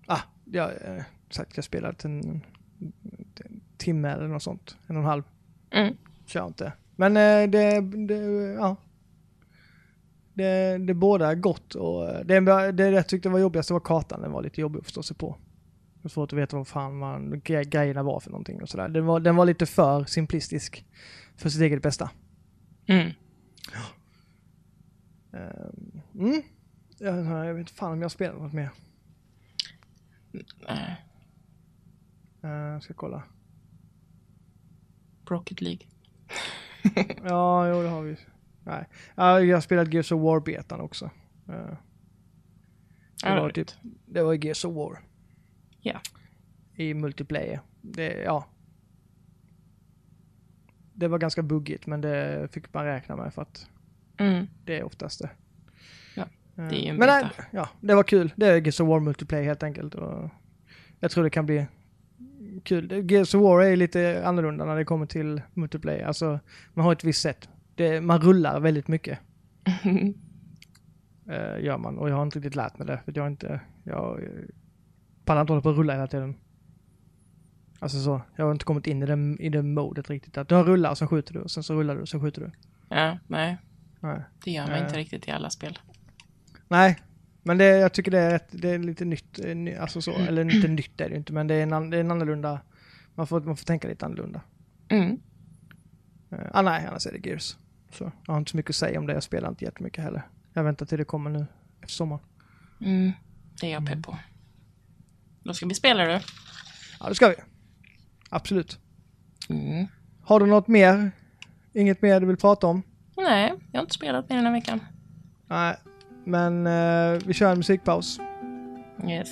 A: ah, jag, eh, sagt jag spelat en, en timme eller något sånt. En och en halv.
B: Mm.
A: Kör inte. Men eh, det, det, ja. Det, det båda gott och eh, det, det jag tyckte var jobbigast var kartan. Den var lite jobbig att förstå sig på. Det var svårt att veta vad fan man, gre- grejerna var för någonting och sådär. Den var, den var lite för simplistisk för sitt eget bästa.
B: Mm.
A: Ehm, Mm. Jag, jag vet fan om jag har spelat något mer.
B: Nej.
A: Uh, jag ska kolla.
B: Rocket League.
A: Ja, jo det har vi. Nej. Ja, jag har spelat Gears of War-betan också. Eh,
B: Ja,
A: det, var typ, det var Gears of War.
B: Ja.
A: I multiplayer. Det, ja. Det var ganska buggigt men det fick man räkna med för att
B: Mm.
A: det är oftast det.
B: Ja,
A: Eh,
B: det är ju en
A: Men nej, ja, det var kul. Det är Gears of War multiplayer helt enkelt. Och jag tror det kan bli kul. Gears of War är lite annorlunda när det kommer till multiplayer. Alltså, man har ett visst sätt. Det, man rullar väldigt mycket. eh, gör man. Och jag har inte riktigt lärt mig det. För jag inte, jag eh, pallar inte hålla på och rulla hela tiden. Alltså så, jag har inte kommit in i det, i det modet riktigt. Att du har rullar och sen skjuter du, och sen så rullar du och sen skjuter du.
B: Ja, nej.
A: Nej.
B: Det gör man
A: Eh.
B: inte riktigt i alla spel.
A: Nej, men det, jag tycker det är, rätt, det är lite nytt. eh, Alltså så, eller inte nytt är det inte, men det är en, det är en annorlunda. Man får, man får tänka lite annorlunda.
B: Mm.
A: Uh, ah, nej, annars är det Gears. Så jag har inte så mycket att säga om det. Jag spelar inte jättemycket heller. Jag väntar till det kommer nu efter sommaren.
B: Mm. Det är jag pepp på. Då ska vi spela det.
A: Ja, det ska vi. Absolut.
B: Mm.
A: Har du något mer? Inget mer du vill prata om?
B: Nej, jag har inte spelat mer den här veckan.
A: Nej, men eh, vi kör en musikpaus.
B: Yes.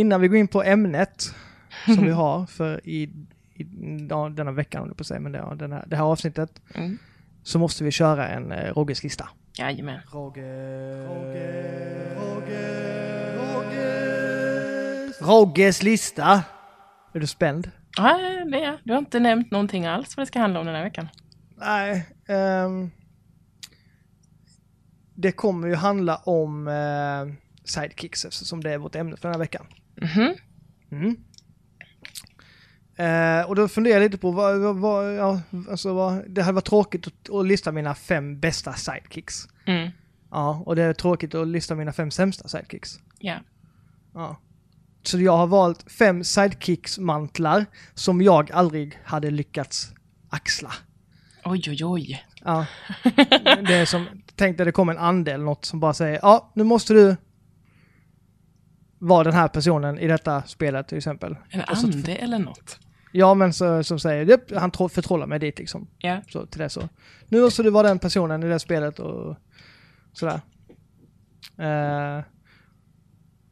A: Innan vi går in på ämnet som vi har för i, i ja, denna veckan, jag på säga, men det, ja, den här, det här avsnittet,
B: Mm.
A: så måste vi köra en eh, Rogges lista.
B: Jajamän.
A: Rogge, Rogge, Rogge, Rogges. Rogges lista. Är du spänd?
B: Ja, det är jag. Du har inte nämnt någonting alls vad det ska handla om den här veckan.
A: Nej. ehm, det kommer ju handla om uh, sidekicks eftersom det är vårt ämne för den här veckan.
B: Mhm.
A: Mm. Eh, och då funderar jag lite på vad, vad, vad, ja, alltså vad, det hade varit tråkigt att, att lista mina fem bästa sidekicks.
B: Mm.
A: Ja, och det är tråkigt att lista mina fem sämsta sidekicks.
B: Ja.
A: Ja. Så jag har valt fem sidekicks-mantlar som jag aldrig hade lyckats axla.
B: Oj, oj, oj.
A: Ja. Det är som, tänk dig det kommer en ande eller något som bara säger ja, nu måste du vara den här personen i detta spelet till exempel.
B: En ande eller något.
A: Ja, men så, som säger, "Japp, han tro- förtrollar mig dit liksom.
B: Ja.
A: Så, till det så. Nu måste du vara den personen i det spelet och sådär. Eh,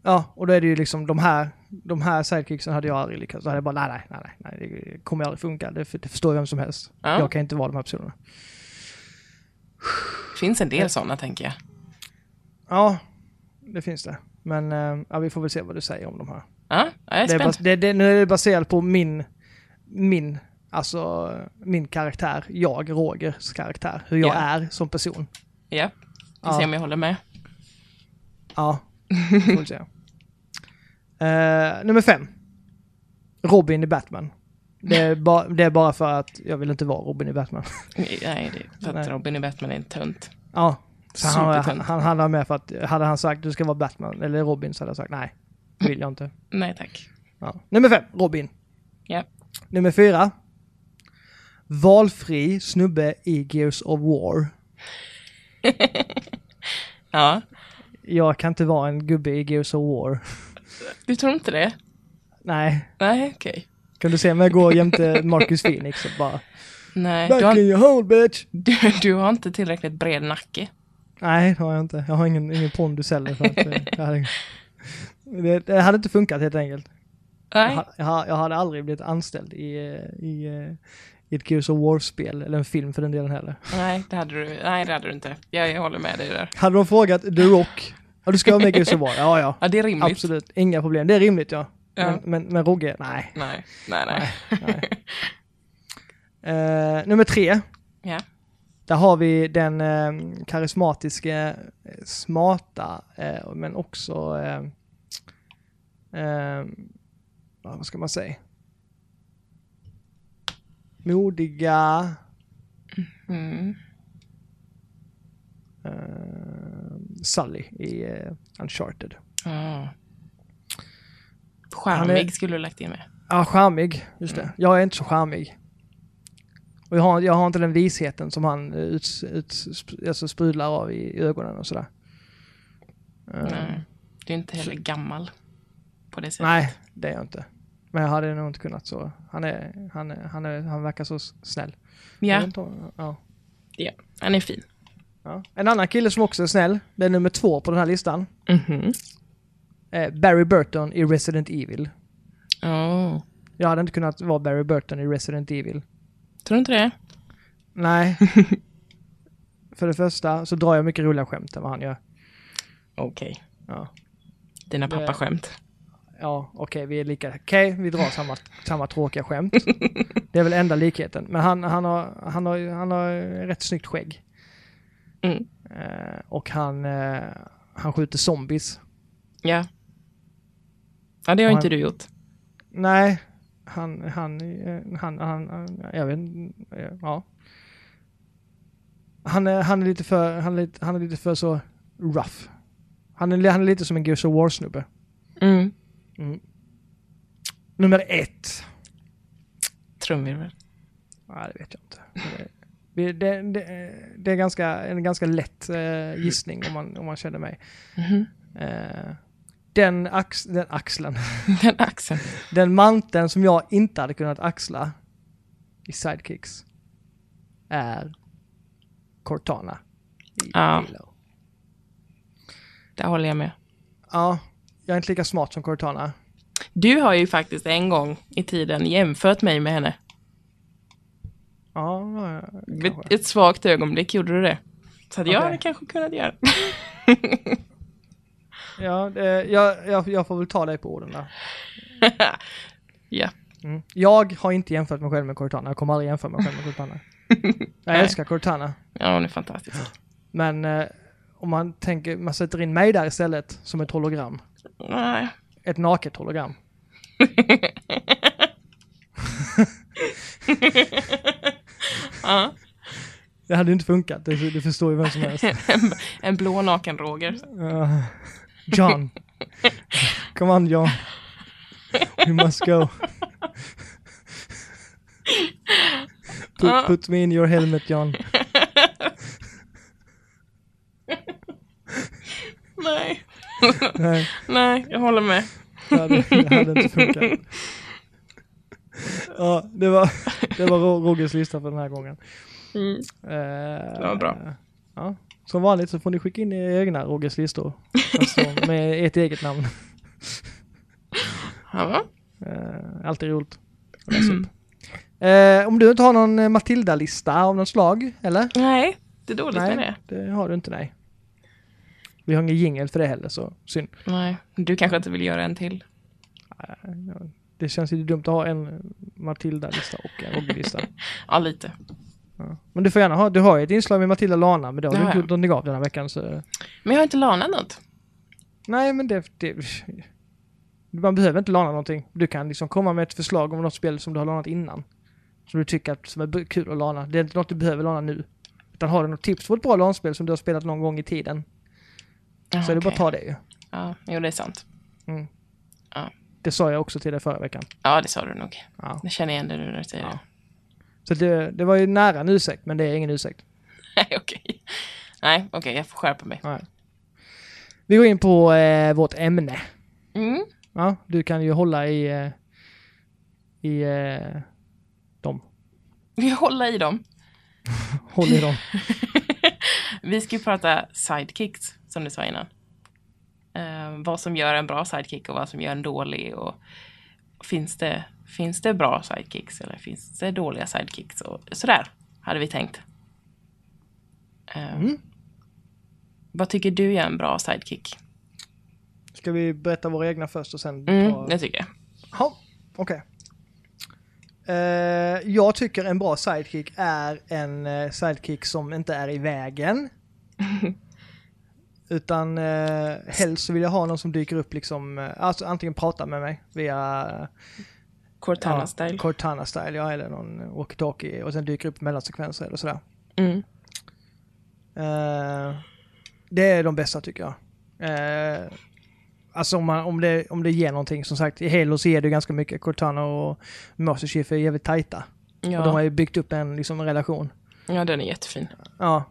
A: ja, och då är det ju liksom de här de här sidekicksen hade jag aldrig lyckats. Då hade jag bara, nej, nej, nej, nej, det kommer aldrig funka. Det, det förstår vem som helst.
B: Ja.
A: Jag kan inte vara de här personerna.
B: finns en del sådana tänker jag.
A: Ja, det finns det. Men eh, ja, vi får väl se vad du säger om de här.
B: Ja, jag är
A: Det är
B: spänd.
A: det, det, nu är det baserat på min, min, alltså min karaktär. Jag, Rogers karaktär. Hur jag
B: Ja.
A: är som person.
B: Ja, vi
A: Ja.
B: ser om jag håller med.
A: Ja, får se. Eh, nummer fem. Robin i Batman. Det är, ba, det är bara för att jag vill inte vara Robin i Batman.
B: Nej, det är för att
A: Nej.
B: Robin i Batman är en tönt.
A: Ja, så han, han, han med för att hade han sagt du ska vara Batman eller Robin så hade jag sagt nej, vill jag inte.
B: Nej tack.
A: Ja. Nummer fem, Robin.
B: Ja.
A: Nummer fyra. Valfri snubbe i Gears of War.
B: Ja,
A: Jag kan inte vara en gubbe i Gears of War.
B: du tror inte det?
A: Nej,
B: Nej, okej.
A: kan du se mig gå jämte Marcus Phoenix och bara
B: Nej,
A: Back
B: du har,
A: in your hole bitch!
B: du, du har inte tillräckligt bred nacke.
A: Nej, det har jag inte. Jag har ingen, ingen pondus heller. För att, eh, jag hade, det, det hade inte funkat helt enkelt. Jag,
B: Nej,
A: jag, ha- jag hade aldrig blivit anställd i, eh, i, eh, i ett Gears of War-spel, eller en film för den delen heller.
B: nej, det hade du, nej, det hade du inte. Jag, jag håller med dig där.
A: Hade de frågat The Rock, ja du ska vara med i Gears of War? Ja, ja.
B: Ja, det är rimligt.
A: Absolut, inga problem. Det är rimligt ja.
B: Ja.
A: Men, men, men Rogge, nej.
B: Nej, nej, nej.
A: nej. Eh, nummer tre,
B: Ja.
A: Där har vi den eh, karismatiska, eh, smarta, eh, men också, eh, eh, vad ska man säga? Modiga,
B: Mm.
A: Sully i Uncharted. Han
B: Charmig
A: är-
B: skulle du lagt in med.
A: Ja, charmig. Just det. Jag är inte så charmig. Och jag har, jag har inte den visheten som han ut, ut, alltså sprudlar av i ögonen och sådär. Eh,
B: Nej. Du är inte heller gammal. På det sättet.
A: nej, det är jag inte. Men jag hade nog inte kunnat så. Han, är, han, är, han, är, han verkar så snäll.
B: Ja,
A: ja,
B: ja, han är fin.
A: ja. En annan kille som också är snäll, det är nummer två på den här listan.
B: Mhm.
A: Eh, Barry Burton i Resident Evil.
B: Oh.
A: Jag hade inte kunnat vara Barry Burton i Resident Evil.
B: Tror du inte det?
A: Nej. För det första så drar jag mycket roliga skämt än vad han gör.
B: Okej.
A: Ja,
B: Dina pappaskämt.
A: ja okej, vi är lika. Okej, vi drar samma, samma tråkiga skämt. Det är väl enda likheten. Men han, han, har, han, har, han har rätt snyggt skägg.
B: Mm.
A: Eh, och han, eh, han skjuter zombies.
B: Ja. Ja, det har
A: Och
B: inte
A: han-
B: du gjort.
A: Nej, han, han, han, han, jag vet ja. Han är, han är lite för, han är lite, han är lite för så rough. Han är, han är lite som en Gears of War-snubbe.
B: Mm.
A: Mm. Nummer ett.
B: Trumvirvel.
A: Nej, det vet jag inte. Det, det, det, det är ganska, en ganska lätt eh, gissning om man, om man känner mig.
B: Mhm.
A: Eh, den, ax, den axeln,
B: Den axeln.
A: den manteln som jag inte hade kunnat axla i Sidekicks är Cortana. I
B: Ja.
A: Halo.
B: Där håller jag med.
A: ja, jag är inte lika smart som Cortana.
B: Du har ju faktiskt en gång i tiden jämfört mig med henne.
A: Ja, kanske.
B: ett svagt ögonblick gjorde du det. Så att jag
A: Okej.
B: hade kanske kunnat göra det.
A: ja det, jag, jag, jag får väl ta dig på orden där.
B: ja.
A: Mm. Jag har inte jämfört mig själv med Cortana. Jag kommer aldrig jämföra mig själv med Cortana. Jag älskar Cortana.
B: ja, hon är fantastisk.
A: Men eh, om man tänker, man sätter in mig där istället som ett hologram.
B: Nej.
A: Ett naket hologram.
B: Ja.
A: Det hade inte funkat, det, det förstår ju vem som helst.
B: En, en blå naken-Roger.
A: Uh, John. Come on John. We must go. Put, put me in your helmet John.
B: Nej.
A: Nej,
B: Nej, jag håller med.
A: det hade, det hade inte funkat. Ja, det var, det var Ro- Rogers lista för den här gången.
B: Mm.
A: det
B: var bra.
A: Ja, som vanligt så får ni skicka in era egna Rogers listor. Alltså med ert eget namn.
B: Ja.
A: Eh, alltid roligt att läsa upp. Eh, om du inte har någon eh, Matilda-lista av något slag, eller?
B: Nej, det är dåligt med
A: Nej,
B: det.
A: det har du inte, nej. Vi har ingen jingel för det heller, så synd.
B: Nej, du kanske inte vill göra en till.
A: Det känns ju dumt att ha en Matilda-lista och en Robin-lista.
B: Ja, lite.
A: Ja. Men du får gärna ha, du har ju ett inslag med Matilda Lana, men det har du inte gjort någonting av den här veckan. Så...
B: Men jag har inte lanat något.
A: Nej, men det, det... Man behöver inte lana någonting. Du kan liksom komma med ett förslag om något spel som du har lanat innan. Som du tycker att, som är kul att lana. Det är inte något du behöver lana nu. Utan har du något tips på ett bra lanspel som du har spelat någon gång i tiden,
B: Jaha,
A: så är det bara att ta det ju.
B: Ja, jo det är sant.
A: Det sa jag också till dig förra veckan.
B: Ja, det sa du nog.
A: Ja.
B: Jag känner igen det nu när du säger
A: Ja.
B: det.
A: Så det, det var ju nära en ursäkt, men det är ingen ursäkt.
B: Nej, okej. Nej, okej, jag får skärpa mig.
A: Nej. Vi går in på eh, vårt ämne.
B: Mm.
A: Ja, du kan ju hålla i, eh, i eh, dem.
B: Vi håller i dem.
A: Håll i dem.
B: Vi ska ju prata sidekicks, som du sa innan. Eh, vad som gör en bra sidekick och vad som gör en dålig. Och finns, det, finns det bra sidekicks eller finns det dåliga sidekicks? Och sådär hade vi tänkt. Eh,
A: Mm.
B: Vad tycker du är en bra sidekick?
A: Ska vi berätta våra egna först och sen
B: Mm,
A: ta...
B: det tycker jag.
A: Ja, okej. Eh, jag tycker en bra sidekick är en eh, sidekick som inte är i vägen. Utan uh, helst så vill jag ha någon som dyker upp liksom, eh, alltså antingen pratar med mig via
B: Cortana-style.
A: Cortana-style, ja, eller någon walkie-talkie och sen dyker upp mellansekvenser eller sådär.
B: Mm.
A: Eh, det är de bästa tycker jag. Eh, alltså om, man, om, det, om det ger någonting, som sagt i Halo så ger det ganska mycket. Cortana och Master Chief är jävligt tajta. Och de har
B: Ja.
A: ju byggt upp en, liksom, relation.
B: ja, den är jättefin.
A: Ja.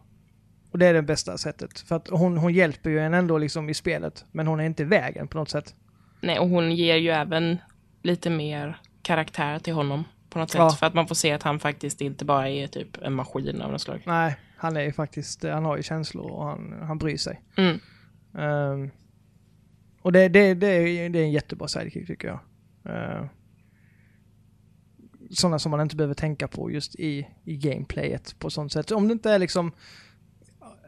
A: Och det är det bästa sättet. För att hon, hon hjälper ju en ändå liksom i spelet, men hon är inte i vägen på något sätt.
B: Nej, och hon ger ju även lite mer karaktär till honom på något sätt.
A: Ja.
B: För att man får se att han faktiskt inte bara är typ en maskin av något slag.
A: Nej, han är ju faktiskt, han har ju känslor och han, han bryr sig.
B: Mm.
A: Ehm, och det, det, det, är, det är en jättebra sidekick tycker jag. Uh, sådana som man inte behöver tänka på just i, i gameplayet på sånt sätt. Om det inte är liksom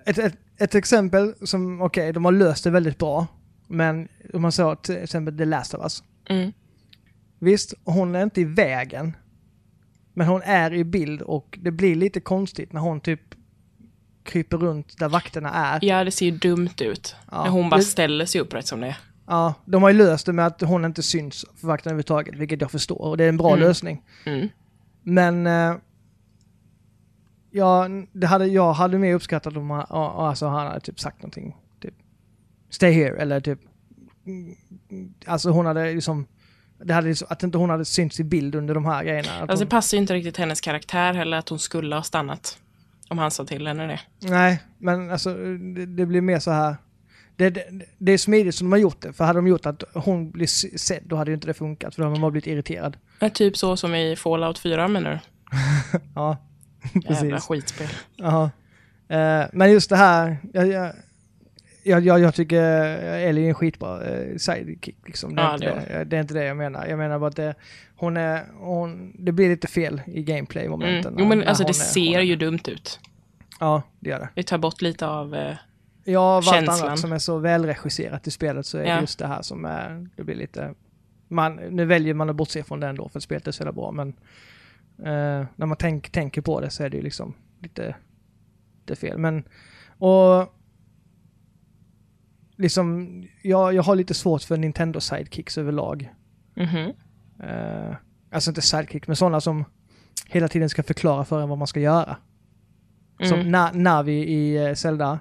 A: ett, ett, ett exempel som, okej, de har löst det väldigt bra. Men om man sa till exempel The Last of Us.
B: Mm.
A: Visst, hon är inte i vägen. Men hon är i bild och det blir lite konstigt när hon typ kryper runt där vakterna är.
B: Ja, det ser ju dumt ut.
A: Ja.
B: När hon bara ställer sig upp rätt som det är.
A: Ja, de har ju löst det med att hon inte syns för vakterna överhuvudtaget, vilket jag förstår. Och det är en bra
B: Mm.
A: lösning.
B: Mm.
A: Men eh, ja, det hade, jag hade mer uppskattat om han, ja, alltså, han hade typ sagt någonting. Typ, Stay here, eller typ... mm, Alltså hon hade liksom... Det hade, liksom- att inte hon hade synts i bild under de här grejerna.
B: Alltså
A: hon,
B: det passar ju inte riktigt hennes karaktär heller att hon skulle ha stannat. Om han sa till henne det.
A: Nej, men alltså det, det blir mer så här... Det, det, det är smidigt som de har gjort det, för hade de gjort att hon blir sedd, då hade ju inte det funkat, för då hade man bara blivit irriterad.
B: Men typ så som i Fallout 4 menar du?
A: Ja,
B: Jävla skitspel.
A: Jaha. Eh, men just det här, jag, jag, jag, jag, tycker Ellie är en skitbra eh, sidekick. Liksom. Det, är
B: Ja,
A: inte
B: det
A: det, det är inte det jag menar. Jag menar bara att det, hon är, hon, det blir lite fel i gameplay-momenten.
B: Mm. Jo men alltså det
A: är-
B: ser
A: är-
B: ju dumt ut.
A: Ja, det gör det.
B: Vi tar bort lite av... Eh,
A: Ja, av allt annat som är så välregisserat i spelet så är det
B: Ja.
A: just det här som är, det blir lite... Man, nu väljer man att bortse från det ändå för att spelet är så jävla bra men eh, när man tänk, tänker på det så är det ju liksom lite, lite fel. Men, och liksom, jag, jag har lite svårt för Nintendo sidekicks överlag.
B: mhm.
A: Eh, alltså inte sidekick, men sådana som hela tiden ska förklara för en vad man ska göra. Som
B: Mm.
A: Na- Navi i eh, Zelda.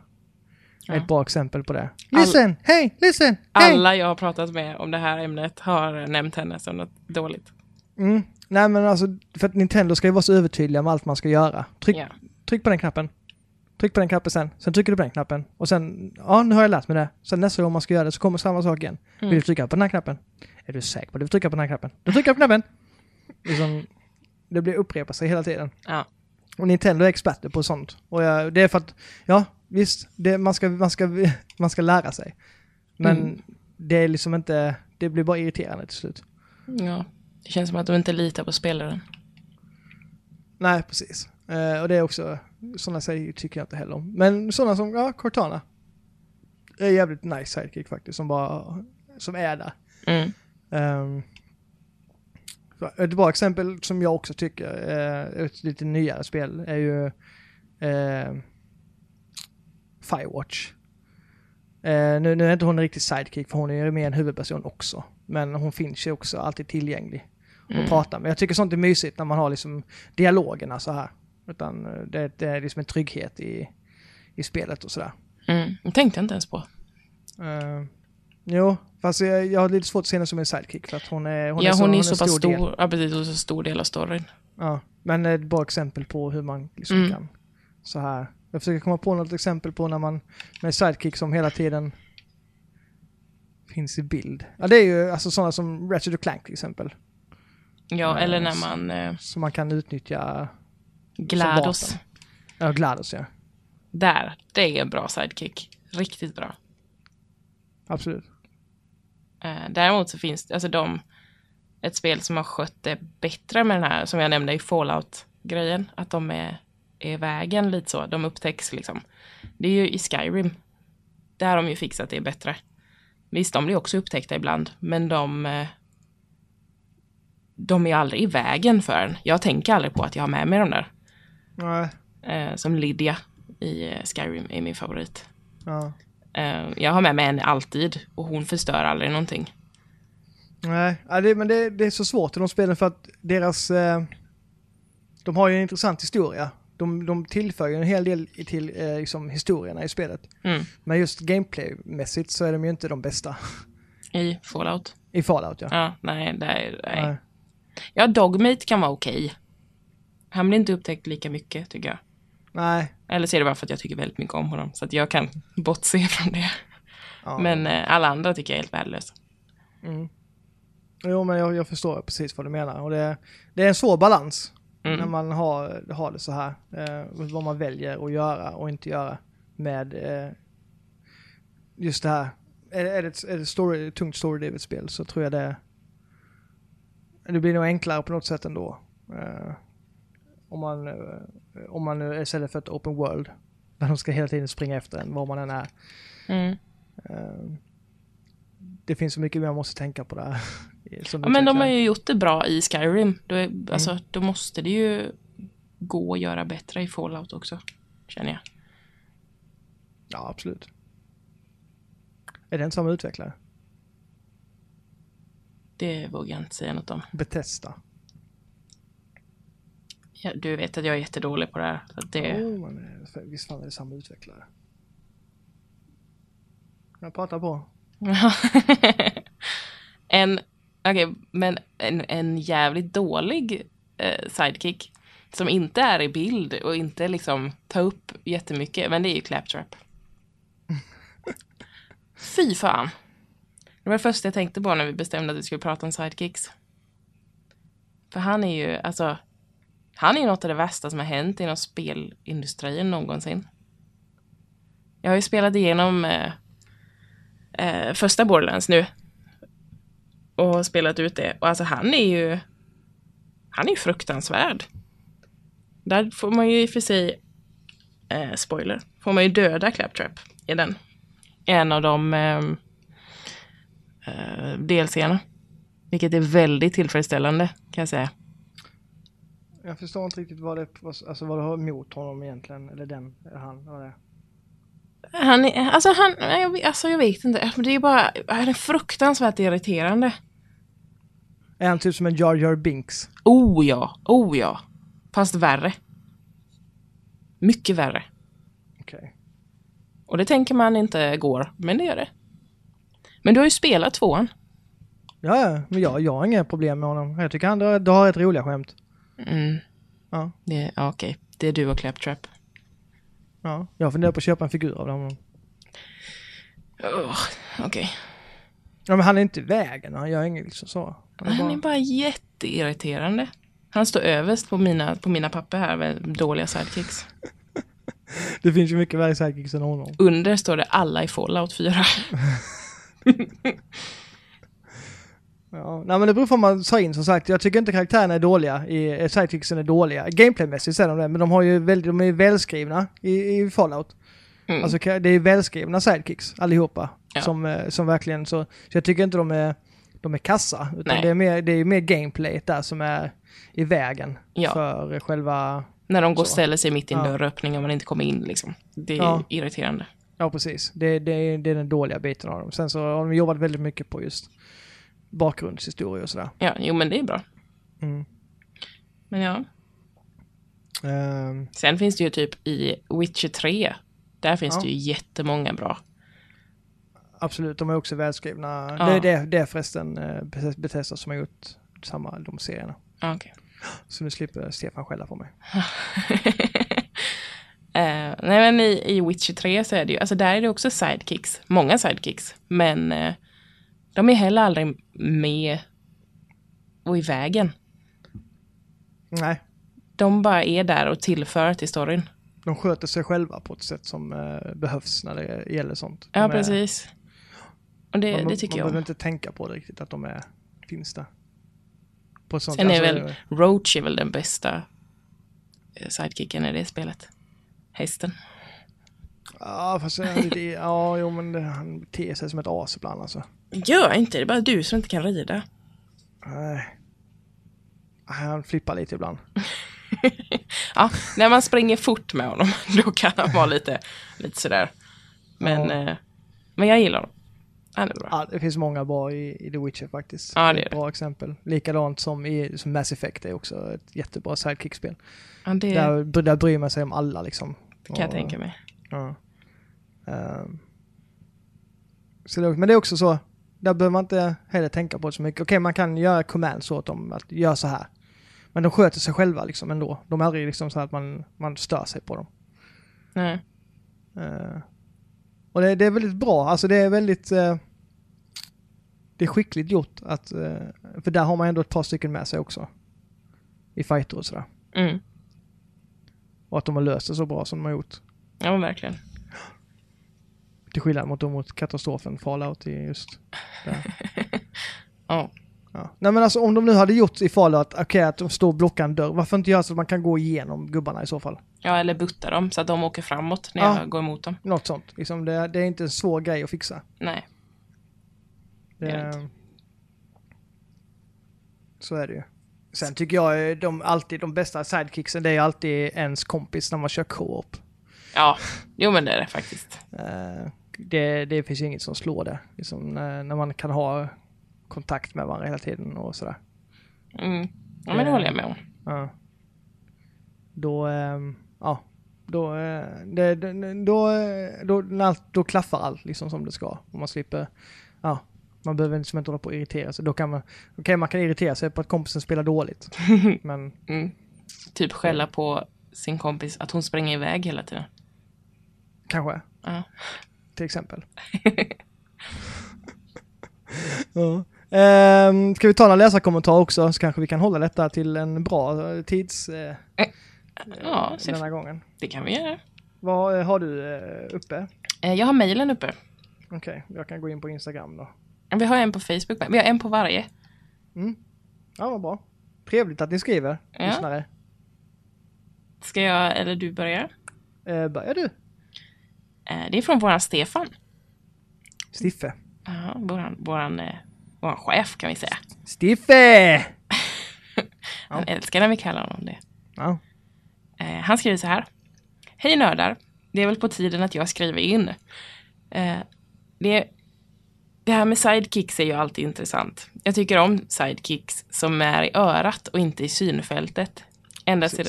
B: Ja.
A: Ett bra exempel på det. Listen! Hej! Listen! Hej!
B: Alla jag har pratat med om det här ämnet har nämnt henne som något dåligt.
A: Mm. Nej men alltså, för att Nintendo ska ju vara så övertydliga med allt man ska göra. Tryck,
B: Ja.
A: tryck på den knappen. Tryck på den knappen sen. Sen trycker du på den knappen. Och sen, ja nu har jag lärt mig det. Sen nästa gång man ska göra det så kommer samma sak igen.
B: Mm.
A: Vill du trycka på den här knappen? Är du säker på att du vill trycka på den här knappen? Du trycker på knappen! Liksom, det blir upprepa sig hela tiden.
B: Ja.
A: Och Nintendo är experter på sånt. Och jag, det är för att, ja visst, det, man, ska, man, ska, man ska lära sig. Men
B: Mm.
A: det är liksom inte, det blir bara irriterande till slut.
B: Ja. Det känns som att de inte litar på spelaren.
A: Nej, precis. Eh, och det är också, sådana säger tycker jag inte heller om. Men sådana som, ja, Cortana. är jävligt nice sidekick faktiskt, som bara, som är där.
B: Mm.
A: Um, ett bra exempel som jag också tycker är ett lite nyare spel är ju eh, Firewatch. Eh, nu, nu är inte hon en riktig sidekick för hon är ju mer en huvudperson också. Men hon finns ju också alltid tillgänglig och
B: Mm.
A: pratar med. Jag tycker sånt är mysigt när man har liksom dialogerna så här. Utan eh, det, det är liksom en trygghet i, i spelet och sådär.
B: Mm. Det tänkte jag inte ens på.
A: Uh, jo, fast jag, jag har lite svårt att se henne som en sidekick för att hon är, hon
B: ja,
A: är så,
B: hon är så pass
A: stor del.
B: stor. Ja, precis. Och så stor del av storyn.
A: Ja, men ett bra exempel på hur man liksom
B: Mm.
A: kan så här. Jag försöker komma på något exempel på när man med sidekick som hela tiden finns i bild. Ja, det är ju alltså sådana som Ratchet Clank till exempel.
B: Ja,
A: Ja,
B: eller när man... Eh,
A: Som man kan utnyttja.
B: Glados.
A: Ja, GLaDOS ja.
B: Där. Det är en bra sidekick. Riktigt bra.
A: Absolut.
B: Eh, däremot så finns det, alltså de, ett spel som har skött det bättre med den här, som jag nämnde i Fallout-grejen, att de är, är i vägen lite så, de upptäcks liksom. Det är ju i Skyrim. Där har de ju fixat det bättre. Visst, de blir också upptäckta ibland, men de, eh, de är aldrig i vägen för en. Jag tänker aldrig på att jag har med mig de där.
A: Nej.
B: Eh, som Lydia i eh, Skyrim är min favorit.
A: Ja.
B: Eh, jag har med mig henne alltid och hon förstör aldrig någonting.
A: Nej, ja, det, men det, det är så svårt i de spelen för att deras... Eh, de har ju en intressant historia. De, de tillför ju en hel del till eh, liksom, historierna i spelet.
B: Mm.
A: Men just gameplaymässigt så är de ju inte de bästa.
B: I Fallout.
A: I Fallout ja.
B: Ja, nej, det är, nej.
A: Nej.
B: Ja, Dogmate kan vara okej. Han blir inte upptäckt lika mycket, tycker jag.
A: Nej.
B: Eller så är det bara för att jag tycker väldigt mycket om honom, så att jag kan bortse från det.
A: Ja.
B: Men eh, alla andra tycker jag är helt värdelösa.
A: Mm. Jo, men jag, jag förstår precis vad du menar. Och det, det är en svår balans när
B: Mm.
A: man har, har det så här. Eh, vad man väljer att göra och inte göra med eh, just det här. Är, det- är det ett, är det story, tungt story-drivet spel så tror jag det det blir nog enklare på något sätt ändå. Eh, om man, eh, om man nu istället för ett open world där de ska hela tiden springa efter en var man än är.
B: Mm.
A: Eh, det finns så mycket man måste tänka på där.
B: Ja, men de har ju gjort det bra i Skyrim. Då, är, alltså, då måste det ju gå att göra bättre i Fallout också, känner jag.
A: Ja, absolut. Är det inte samma utvecklare?
B: Det vågar jag inte säga något om.
A: Bethesda.
B: Ja, du vet att jag är jättedålig på det här. Så det,
A: Oh, men visst fan är det samma utvecklare. Jag pratar på.
B: en, okej, men en, en jävligt dålig eh, sidekick som inte är i bild och inte liksom tar upp jättemycket, men det är ju Claptrap. Fy fan. Det var det första jag tänkte på när vi bestämde att vi skulle prata om sidekicks. För han är ju, alltså, han är ju något av det värsta som har hänt inom spelindustrin någonsin. Jag har ju spelat igenom eh, eh, första Borderlands nu. Och spelat ut det. Och alltså han är ju... Han är ju fruktansvärd. Där får man ju i och för sig... Eh, spoiler. Får man ju döda Claptrap i den. En av de eh, eh, DLCerna. Vilket är väldigt tillfredsställande kan jag säga.
A: Jag förstår inte riktigt vad det alltså vad du har emot honom egentligen. Eller den, eller han, vad det är.
B: Han är, alltså han, jag, alltså jag vet inte. Det är bara, han är fruktansvärt irriterande.
A: Är han typ som en Jar Jar Binks?
B: Oh ja, oh ja. Fast värre. Mycket värre.
A: Okej.
B: Och det tänker man inte går, men det gör det. Men du har ju spelat tvåan.
A: Ja, ja, men jag, jag har inga problem med honom. Jag tycker han drar, drar ett roliga skämt.
B: Mm.
A: Ja.
B: Det, ja, okej. Det är du och Claptrap.
A: Ja. Jag funderar på att köpa en figur av honom.
B: Oh, okej.
A: Ja, men han är inte i vägen. Han gör inget liksom så. Han är
B: Han
A: bara...
B: är bara jätteirriterande. Han står överst på mina, på mina papper här med dåliga sidekicks.
A: Det finns ju mycket värre sidekicks än honom.
B: Under står det alla i Fallout 4.
A: Ja, nej men det beror på vad man tar in som sagt. Jag tycker inte karaktärerna är dåliga, i, eh, sidekicksen är dåliga. Gameplaymässigt är de det, men de har ju väldigt, de är välskrivna i, i Fallout.
B: Mm.
A: Alltså det är välskrivna sidekicks allihopa.
B: Ja.
A: Som, eh, som verkligen så, så jag tycker inte de är, de är kassa. Utan
B: Nej.
A: det är, mer, det är mer gameplay där som är i vägen
B: Ja.
A: för själva,
B: När de går och ställer sig mitt i en
A: Ja.
B: dörröppning och man inte kommer in liksom. Det är
A: Ja.
B: irriterande.
A: Ja precis. Det, det, det är den dåliga biten av dem. Sen så har de jobbat väldigt mycket på just bakgrundshistoria och sådär.
B: Ja, jo men det är bra.
A: Mm.
B: Men ja.
A: Ehm,
B: Sen finns det ju typ i Witcher 3. Där finns
A: Ja.
B: det ju jättemånga bra.
A: Absolut, de är också välskrivna.
B: Ja.
A: Det, det, det är förresten eh, Beth- Bethesda som har gjort samma, de serierna.
B: Okej.
A: Så nu slipper Stefan skälla på mig.
B: Eh, nej men i, i Witcher 3 så är det ju, alltså där är det också sidekicks. Många sidekicks. Men eh, de är heller aldrig med och i vägen.
A: Nej,
B: De bara är där och tillför till storyn.
A: de sköter sig själva på ett sätt som eh, behövs när det gäller sånt.
B: Ja,
A: De är-
B: precis. Och det,
A: man,
B: det tycker
A: man
B: jag
A: behöver
B: om.
A: inte tänka på det riktigt, att de är, finns där. På sånt,
B: Sen är
A: alltså,
B: väl Roach är väl den bästa eh, sidekicken i det spelet. Hästen.
A: Ja, fast lite, ja, jo men det, han beter sig som ett as ibland alltså.
B: Gör inte, det är bara du som inte kan rida.
A: Nej. Han flippar lite ibland.
B: Ja, när man springer fort med honom, då kan han vara lite, lite sådär. Men,
A: Ja.
B: eh, men jag gillar honom. Han är bra.
A: Ja, det finns många bra i, i The Witcher faktiskt.
B: Ja, det är
A: ett bra exempel. Likadant som i som Mass Effect är också ett jättebra sidekick-spel.
B: Ja, det
A: Där, där bryr man sig om alla liksom.
B: kan jag tänka mig.
A: Ja. Ehm. så det, men det är också så, där behöver man inte heller tänka på det så mycket. Okej, man kan göra commands åt dem att göra så här. Men de sköter sig själva liksom ändå. De är aldrig liksom så att man, man stör sig på dem.
B: Nej.
A: Eh, och det, det är väldigt bra, alltså det är väldigt... eh, det är skickligt gjort att... eh, för där har man ändå ett par stycken med sig också. I fighter och sådär.
B: Mm.
A: Och att de har löst det så bra som de har gjort.
B: Ja, men verkligen.
A: Till skillnad mot, mot katastrofen Fallout i just där.
B: Ja.
A: Ja. Nej men alltså om de nu hade gjort i Fallout, okej att de står och blockar en dörr, varför inte göra så att man kan gå igenom gubbarna i så fall?
B: ja, eller butta dem så att de åker framåt när
A: Ja.
B: jag går emot dem.
A: Något sånt. Liksom det, det är inte en svår grej att fixa.
B: Nej. Det är det
A: Det, så är det ju. Sen tycker jag eh, de, alltid de bästa sidekicksen, det är alltid ens kompis när man kör co-op.
B: Ja, jo men det är det faktiskt.
A: Eh, det, det finns ju inget som slår det. Liksom, när, när man kan ha kontakt med varandra hela tiden och sådär.
B: Mm. Ja, men det
A: Eh.
B: håller jag med om.
A: Ja. Då, ehm, ja, då, eh, det, då, eh, då, allt, då klaffar allt liksom som det ska. Och man slipper, ja, man behöver liksom inte hålla på och irritera sig. Då kan man, okej man kan irritera sig på att kompisen spelar dåligt. Men
B: Mm. Typ skälla på sin kompis att hon springer iväg hela tiden.
A: kanske,
B: Ja.
A: till exempel. ja. Ehm, ska vi ta några läsarkommentar också så kanske vi kan hålla detta till en bra eh, tids eh,
B: Ja, så
A: denna gången.
B: det kan vi göra.
A: Vad eh, har du eh, uppe?
B: Eh, Jag har mejlen uppe.
A: Okej, jag kan gå in på Instagram då.
B: Vi har en på Facebook, med. vi har en på varje.
A: Ja, vad bra. Trevligt att ni skriver,
B: Ja.
A: lyssnare.
B: Ska jag, eller du börja?
A: Eh, börjar du?
B: Eh, Det är från våran Stefan.
A: Stiffe.
B: Ja, våran, våran, eh, våran chef kan vi säga.
A: Stiffe!
B: Han älskar när vi kallar honom det.
A: Ja.
B: Eh, han skriver så här. Hej nördar. Det är väl på tiden att jag skriver in. Eh, det, det här med sidekicks är ju alltid intressant. Jag tycker om sidekicks som är i örat och inte i synfältet. Ända sedan,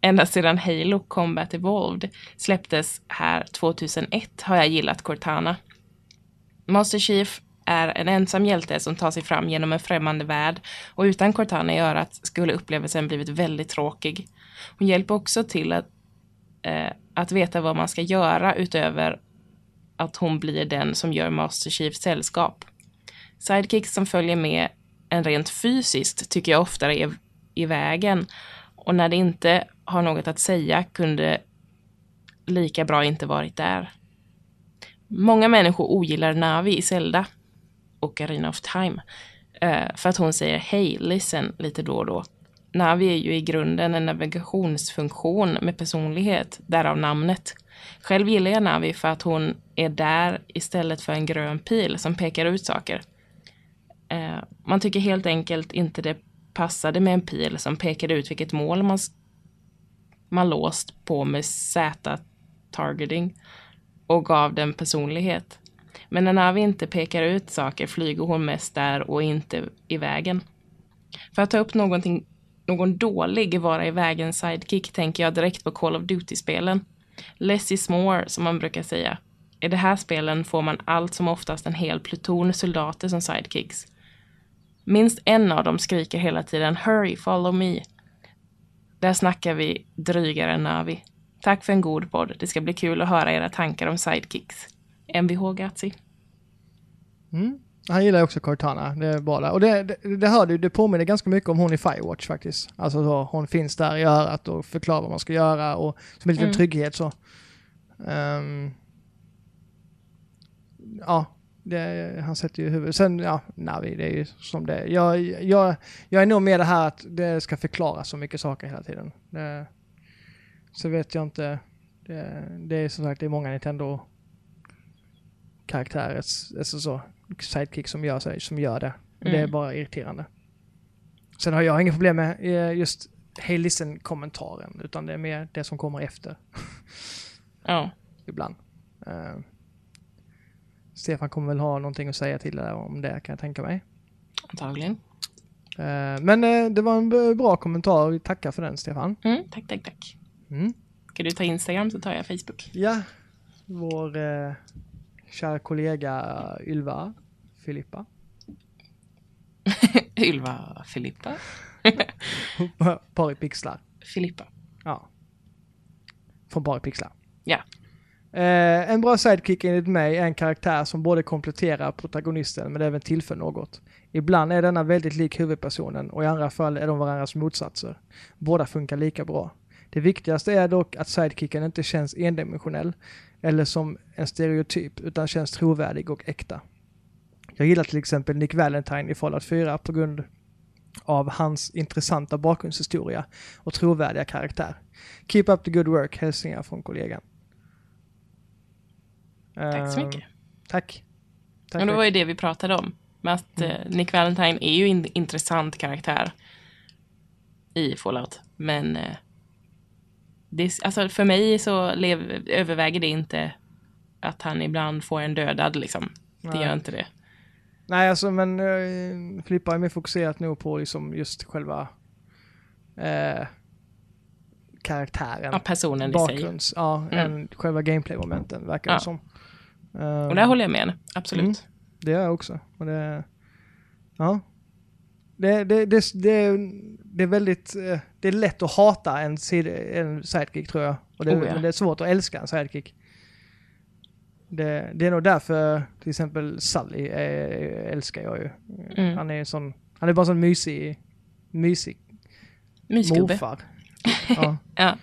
B: ända sedan Halo Combat Evolved släpptes här 2001 har jag gillat Cortana. Master Chief är en ensam hjälte som tar sig fram genom en främmande värld och utan Cortana i örat skulle upplevelsen blivit väldigt tråkig. Hon hjälper också till att, eh, att veta vad man ska göra utöver att hon blir den som gör Master Chief sällskap. Sidekicks som följer med en rent fysiskt tycker jag oftare är i vägen och när det inte har något att säga kunde lika bra inte varit där. Många människor ogillar Navi i Zelda och Arena of Time. Eh, för att hon säger hej, listen lite då och då. Navi är ju i grunden en navigationsfunktion med personlighet, därav namnet. Själv gillar jag Navi för att hon är där istället för en grön pil som pekar ut saker. Eh, man tycker helt enkelt inte det passade med en pil som pekade ut vilket mål man, man låst på med Z-targeting och gav den personlighet. Men när Navi inte pekar ut saker flyger hon mest där och inte i vägen. För att ta upp någonting, någon dålig vara i vägen sidekick tänker jag direkt på Call of Duty-spelen. Less is more, som man brukar säga. I de här spelen får man allt som oftast en hel pluton soldater som sidekicks. Minst en av dem skriker hela tiden “Hurry, follow me”. Där snackar vi drygare än Navi. Tack för en god podd. Det ska bli kul att höra era tankar om sidekicks. Mvh Gatsi.
A: Mm. Han gillar också Cortana, det är där. Och det, det, det hör du, det påminner ganska mycket om hon i Firewatch faktiskt. Alltså så, hon finns där i örat och förklarar vad man ska göra och som en liten
B: Mm.
A: trygghet så. Ehm, ja, det, han sätter ju huvudet. Sen, ja, Navi, det är ju som det är. Jag, jag, jag är nog med det här att det ska förklara så mycket saker hela tiden. Det, så vet jag inte. Det, det är som sagt, det är många Nintendo karaktärer, alltså så, sidekick som gör, som gör det. Men Det är
B: Mm.
A: bara irriterande. Sen har jag inga problem med eh, just Hey listen-kommentaren, utan det är mer det som kommer efter
B: Ja.
A: ibland. Eh, Stefan kommer väl ha någonting att säga till det där om det kan jag tänka mig.
B: Antagligen.
A: Eh, men eh, det var en bra kommentar, vi tackar för den Stefan.
B: Mm, tack, tack, tack.
A: Mm.
B: Ska du ta Instagram så tar jag Facebook.
A: Ja, vår kära kollega Ylva Filippa.
B: Ylva Filippa.
A: Par i pixlar.
B: Filippa.
A: Ja. Från Bara pixlar.
B: Ja.
A: Eh, en bra sidekick enligt mig är en karaktär som både kompletterar protagonisten men även tillför något. Ibland är denna väldigt lik huvudpersonen och i andra fall är de varandras motsatser. Båda funkar lika bra. Det viktigaste är dock att sidekicken inte känns endimensionell eller som en stereotyp utan känns trovärdig och äkta. Jag gillar till exempel Nick Valentine i Fallout 4 på grund av hans intressanta bakgrundshistoria och trovärdiga karaktär. Keep up the good work, hälsningar från kollegan.
B: Tack så
A: Eh,
B: mycket.
A: Tack. Tack,
B: Och det var ju det vi pratade om. Med att
A: Mm.
B: eh, Nick Valentine är ju en intressant karaktär i Fallout. Men eh, det, alltså för mig så lev, överväger det inte att han ibland får en dödad liksom. Det
A: Nej.
B: gör inte det.
A: Nej, alltså men uh, Filippa är mer fokuserat nog på liksom just själva eh, karaktären.
B: Ja, personen i sig.
A: Bakgrunds, ja,
B: Mm.
A: än själva gameplay-momenten verkar
B: Ja.
A: det som. Eh,
B: Och där håller jag med. Absolut.
A: Mm. Det gör jag också. Och det, ja. Det, det, det, det, det är väldigt, eh, det är lätt att hata en, en sidekick tror jag. Och det,
B: Oh, ja.
A: Det är svårt att älska en sidekick. Det, det är nog därför till exempel Sully eh, älskar jag ju.
B: Mm.
A: Han är sån, han är bara en sån mysig, mysig
B: Mysgubbe.
A: morfar. ja,
B: Ja.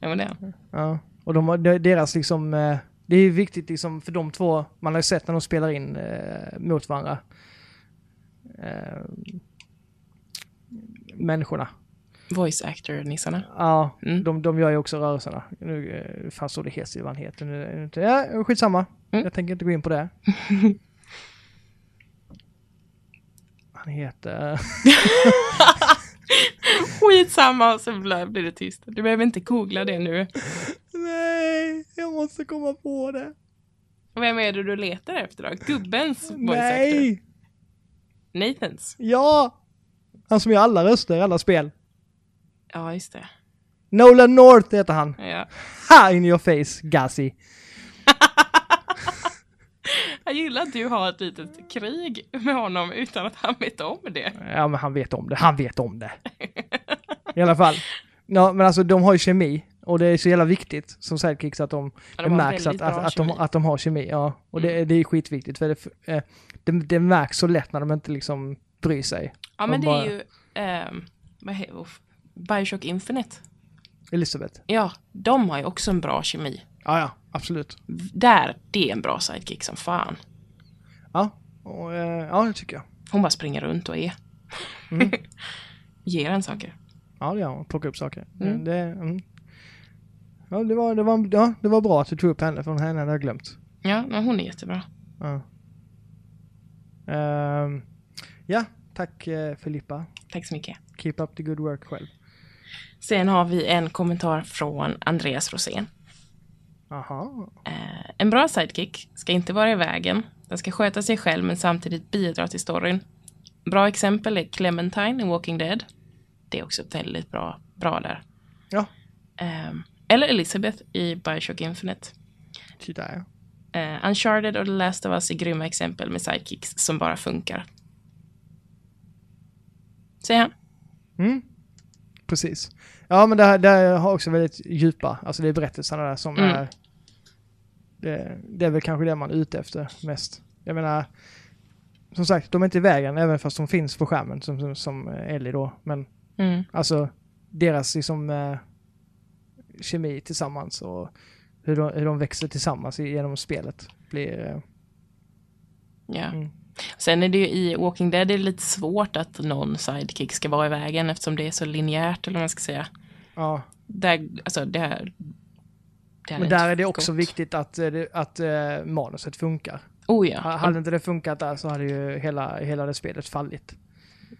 B: Det är han.
A: ja. Och de har, de- deras liksom, eh, det är viktigt liksom för de två, man har ju sett när de spelar in eh, mot varandra. Människorna.
B: Voice actor-nissarna.
A: Ja,
B: Mm.
A: de, de gör ju också rörelserna. Nu eh, fan så det heter vad han heter. Nu, ja, skitsamma.
B: Mm.
A: Jag tänker inte gå in på det. Han heter...
B: Skitsamma, så blir det tyst. Du behöver inte googla det nu.
A: Nej, jag måste komma på det.
B: Vem är det du letar efter då? Gubbens voice actor?
A: Nej!
B: Nathans?
A: Ja! Han som gör alla röster i alla spel.
B: Ja, just det.
A: Nolan North heter han.
B: Ja.
A: Ha in your face, Gazi.
B: Jag gillar att du har ett litet krig med honom utan att han vet om det.
A: Ja, men han vet om det. Han vet om det. I alla fall. Ja, men alltså de har ju kemi. Och det är så jävla viktigt som sidekicks att de,
B: Ja,
A: det
B: de har
A: märks att, att, att, de, att de har kemi. Ja. Och det,
B: Mm.
A: det är skitviktigt för det, eh, det, det märks så lätt när de inte liksom bryr sig.
B: Ja, men
A: De
B: det
A: bara-
B: är ju... ehm, vad heter Bioshock Infinite.
A: Elisabeth.
B: Ja, de har ju också en bra kemi.
A: Ja, ja, absolut.
B: Där, det är en bra sidekick som fan.
A: Ja, och, eh, ja det tycker jag.
B: Hon bara springer runt och är.
A: Mm.
B: Ger en saker.
A: Ja, det gör hon. Plocka upp saker.
B: Mm.
A: Det, mm. Ja, det var, det, var, ja, det var bra att du tog upp henne, för henne hade jag glömt.
B: Ja, men hon är jättebra.
A: Ja, Ehm, ja tack eh, Filippa.
B: Tack så mycket.
A: Keep up the good work själv.
B: Sen har vi en kommentar från Andreas Rosén.
A: Aha.
B: Eh, en bra sidekick ska inte vara i vägen. Den ska sköta sig själv men samtidigt bidra till storyn. Bra exempel är Clementine i Walking Dead. Det är också väldigt bra, bra där.
A: Ja,
B: Eh, eller Elizabeth i Bioshock Infinite.
A: titta ja.
B: Eh, Uncharted och The Last of Us är grymma exempel med sidekicks som bara funkar. Säger han.
A: Mm. Precis. Ja, men det här, det här har också väldigt djupa, alltså det är berättelserna där som
B: Mm.
A: är... Det, det är väl kanske det man är ute efter mest. Jag menar, som sagt, de är inte i vägen även fast de finns på skärmen som, som, som Ellie då. Men
B: Mm.
A: alltså deras liksom eh, kemi tillsammans och hur de, hur de växer tillsammans genom spelet blir... Eh,
B: Ja.
A: Mm.
B: Sen är det ju i Walking Dead är det lite svårt att någon sidekick ska vara i vägen eftersom det är så linjärt eller vad man ska säga.
A: ja,
B: Där, alltså det här... Det här
A: men där är det också
B: gått.
A: viktigt att, eh, att eh, manuset funkar.
B: Oh ja.
A: Ha- Hade inte det funkat där så hade ju hela, hela det spelet fallit.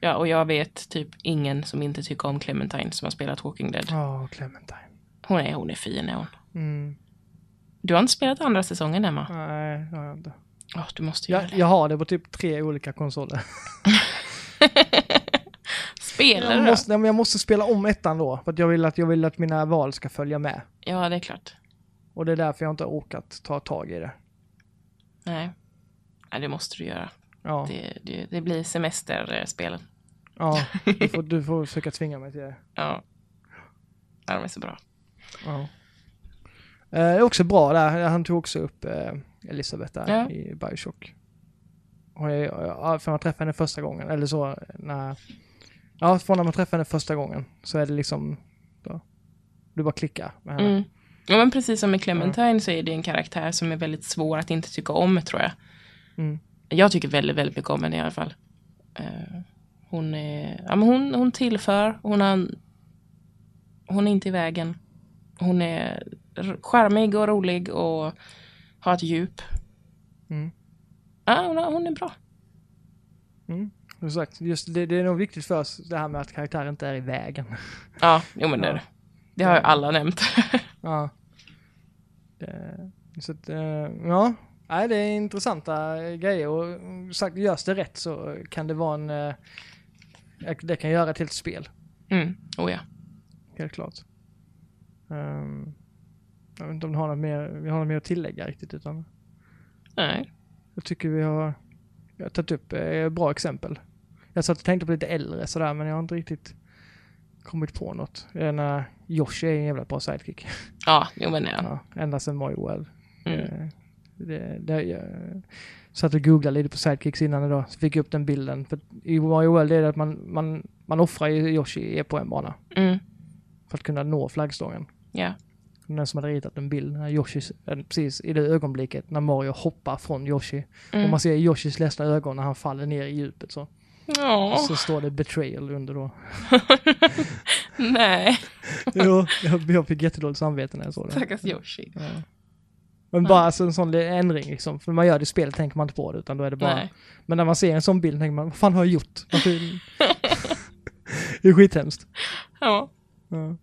B: ja. Och jag vet typ ingen som inte tycker om Clementine som har spelat Walking Dead.
A: Ja, Clementine.
B: Hon är, hon är fin är hon.
A: Mm.
B: Du har inte spelat andra säsongen Emma?
A: Nej, det har jag inte.
B: Åh, du måste
A: Jag, jag har det på typ tre olika konsoler.
B: Spelar
A: Jag måste, nej, jag måste spela om ettan då, för att jag vill att, jag vill att mina val ska följa med.
B: Ja, det är klart.
A: Och det är därför jag inte har orkat ta tag i det.
B: Nej. Nej, det måste du göra.
A: Ja,
B: Det, det, det blir semesterspel.
A: ja du, får, du får försöka tvinga mig till det.
B: Ja. ja. De är så bra.
A: Ja. Eh, Det är också bra där, han tog också upp eh, Elisabeth där
B: Ja.
A: i Bioshock. Och jag, ja, för man träffade henne första gången, eller så när... Ja, från när man träffade henne första gången så är det liksom... Då, du bara klickar med henne.
B: Mm. Ja, men precis som med Clementine så är det en karaktär som är väldigt svår att inte tycka om, tror jag.
A: Mm.
B: Jag tycker väldigt, väldigt mycket om henne i alla fall. Eh, hon är, ja men hon, hon tillför, hon har, hon är inte i vägen. Hon är charmig och rolig och har ett djup.
A: Mm.
B: Ja, hon, hon är bra.
A: Mm. Sagt, just det, det är nog viktigt för oss det här med att karaktären inte är i vägen.
B: Ja, jo men det är det. Det har ju alla nämnt.
A: Ja. Det, så att, eh, ja. Nej, det är intressanta grejer och sagt, görs det rätt så kan det vara en... eh, Det kan göra ett helt spel,
B: Mm. Oh ja.
A: helt klart. Ehm, jag vet inte om du har något mer, vi har något mer att tillägga riktigt utan
B: Nej.
A: jag tycker vi har, jag har tagit upp eh, bra exempel. Jag satt och tänkte på lite äldre sådär men jag har inte riktigt kommit på något. När Yoshi är en jävla bra sidekick.
B: Ja, jo men ja.
A: Ja, ända sedan Mario World.
B: Mm.
A: Eh, Det, det, jag satt och googlade lite på sidekicks innan idag, så fick jag upp den bilden. För I Mario World är det att man, man, man offrar Yoshi på en bana
B: Mm.
A: för att kunna nå flaggstången.
B: Ja.
A: Den som hade ritat en bild när Yoshi, eh, precis i det ögonblicket när Mario hoppar från Yoshi.
B: Mm.
A: Och man ser Yoshis ledsna ögon när han faller ner i djupet så.
B: Ja.
A: Så står det betrayal under då.
B: Nej.
A: jo, jag, jag fick jättedåligt samvete när jag såg det.
B: Stackars Yoshi.
A: Ja. Men bara alltså en sån ändring liksom. För när man gör det i spelet tänker man inte på det utan då är det bara...
B: Nej.
A: Men när man ser en sån bild tänker man, vad fan har jag gjort? Det är skithemskt.
B: Ja.
A: Ja.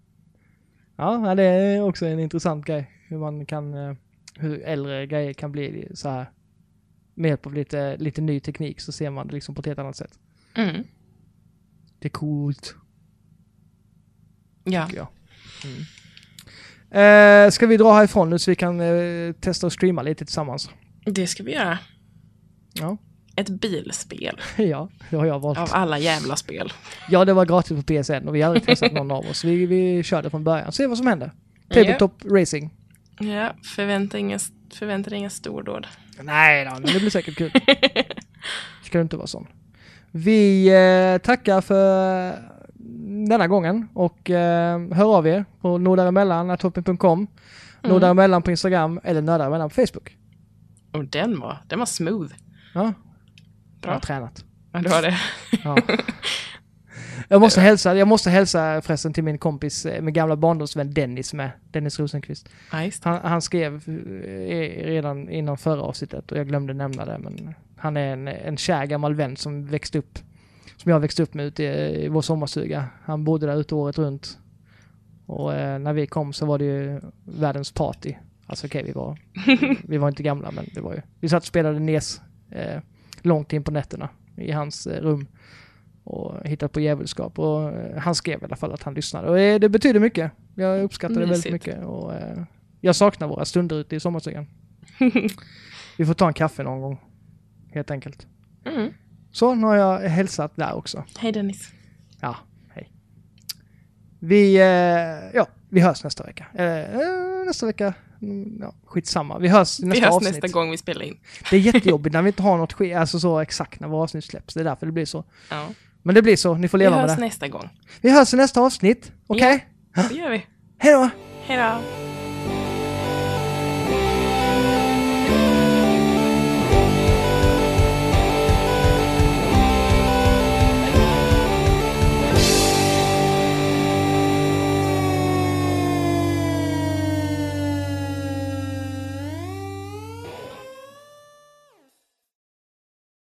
A: Ja, det är också en intressant grej. Hur man kan, eh, hur äldre grejer kan bli så här. Med hjälp av lite, lite ny teknik så ser man det liksom på ett helt annat sätt.
B: Mm.
A: Det är coolt,
B: Ja.
A: jag. Mm. Eh, ska vi dra härifrån nu så vi kan eh, testa och streama lite tillsammans?
B: Det ska vi göra.
A: Ja,
B: Ett bilspel.
A: ja det har jag valt.
B: Av alla jävla spel.
A: Ja, det var gratis på PSN och vi har aldrig testat någon av oss. Vi, vi körde från början. Se vad som händer. Tabletop racing.
B: Ja, förvänta inga, förvänta dig inga stordåd.
A: Nej då, men det blir säkert kul. Ska det inte vara sån. Vi eh, tackar för denna gången och eh, hör av er på nordaremellan.toppen.com
B: Mm.
A: Nordaremellan på Instagram eller nördaremellan på Facebook.
B: Och den var, den var smooth.
A: Ja, jag har
B: Bra.
A: tränat.
B: Ja, det var det.
A: Ja. Jag måste hälsa, jag måste hälsa förresten till min kompis, eh, min gamla barndomsvän Dennis med, Dennis Rosenqvist. Han, han skrev eh, redan inom förra avsnittet och jag glömde nämna det men han är en, en kär gammal vän som växte upp, som jag växte upp med ute i, i vår sommarstuga. Han bodde där ute året runt. Och eh, när vi kom så var det ju världens party. Alltså okej, vi var, vi var inte gamla men det var ju, vi satt och spelade NES eh, långt in på nätterna i hans eh, rum och hittade på djävulskap. Och eh, han skrev i alla fall att han lyssnade. Och eh, det betyder mycket. Jag uppskattar det väldigt mycket. Och, jag saknar våra stunder ute i sommarstugan. Vi får ta en kaffe någon gång. Helt enkelt.
B: Mm.
A: Så, nu har jag hälsat där också.
B: Hej Dennis.
A: Ja, hej. Vi, ja, vi hörs nästa vecka. Nästa vecka, ja, skitsamma. Vi hörs nästa
B: vi hörs
A: avsnitt.
B: nästa gång vi spelar in.
A: Det är jättejobbigt när vi inte har något ske, alltså så exakt när våra avsnitt släpps. Det är därför det blir så.
B: Ja.
A: Men det blir så, ni får
B: Vi
A: leva med
B: hörs
A: det.
B: nästa gång.
A: Vi hörs i nästa avsnitt, okej?
B: Det gör vi.
A: Hej då!
B: Hej då.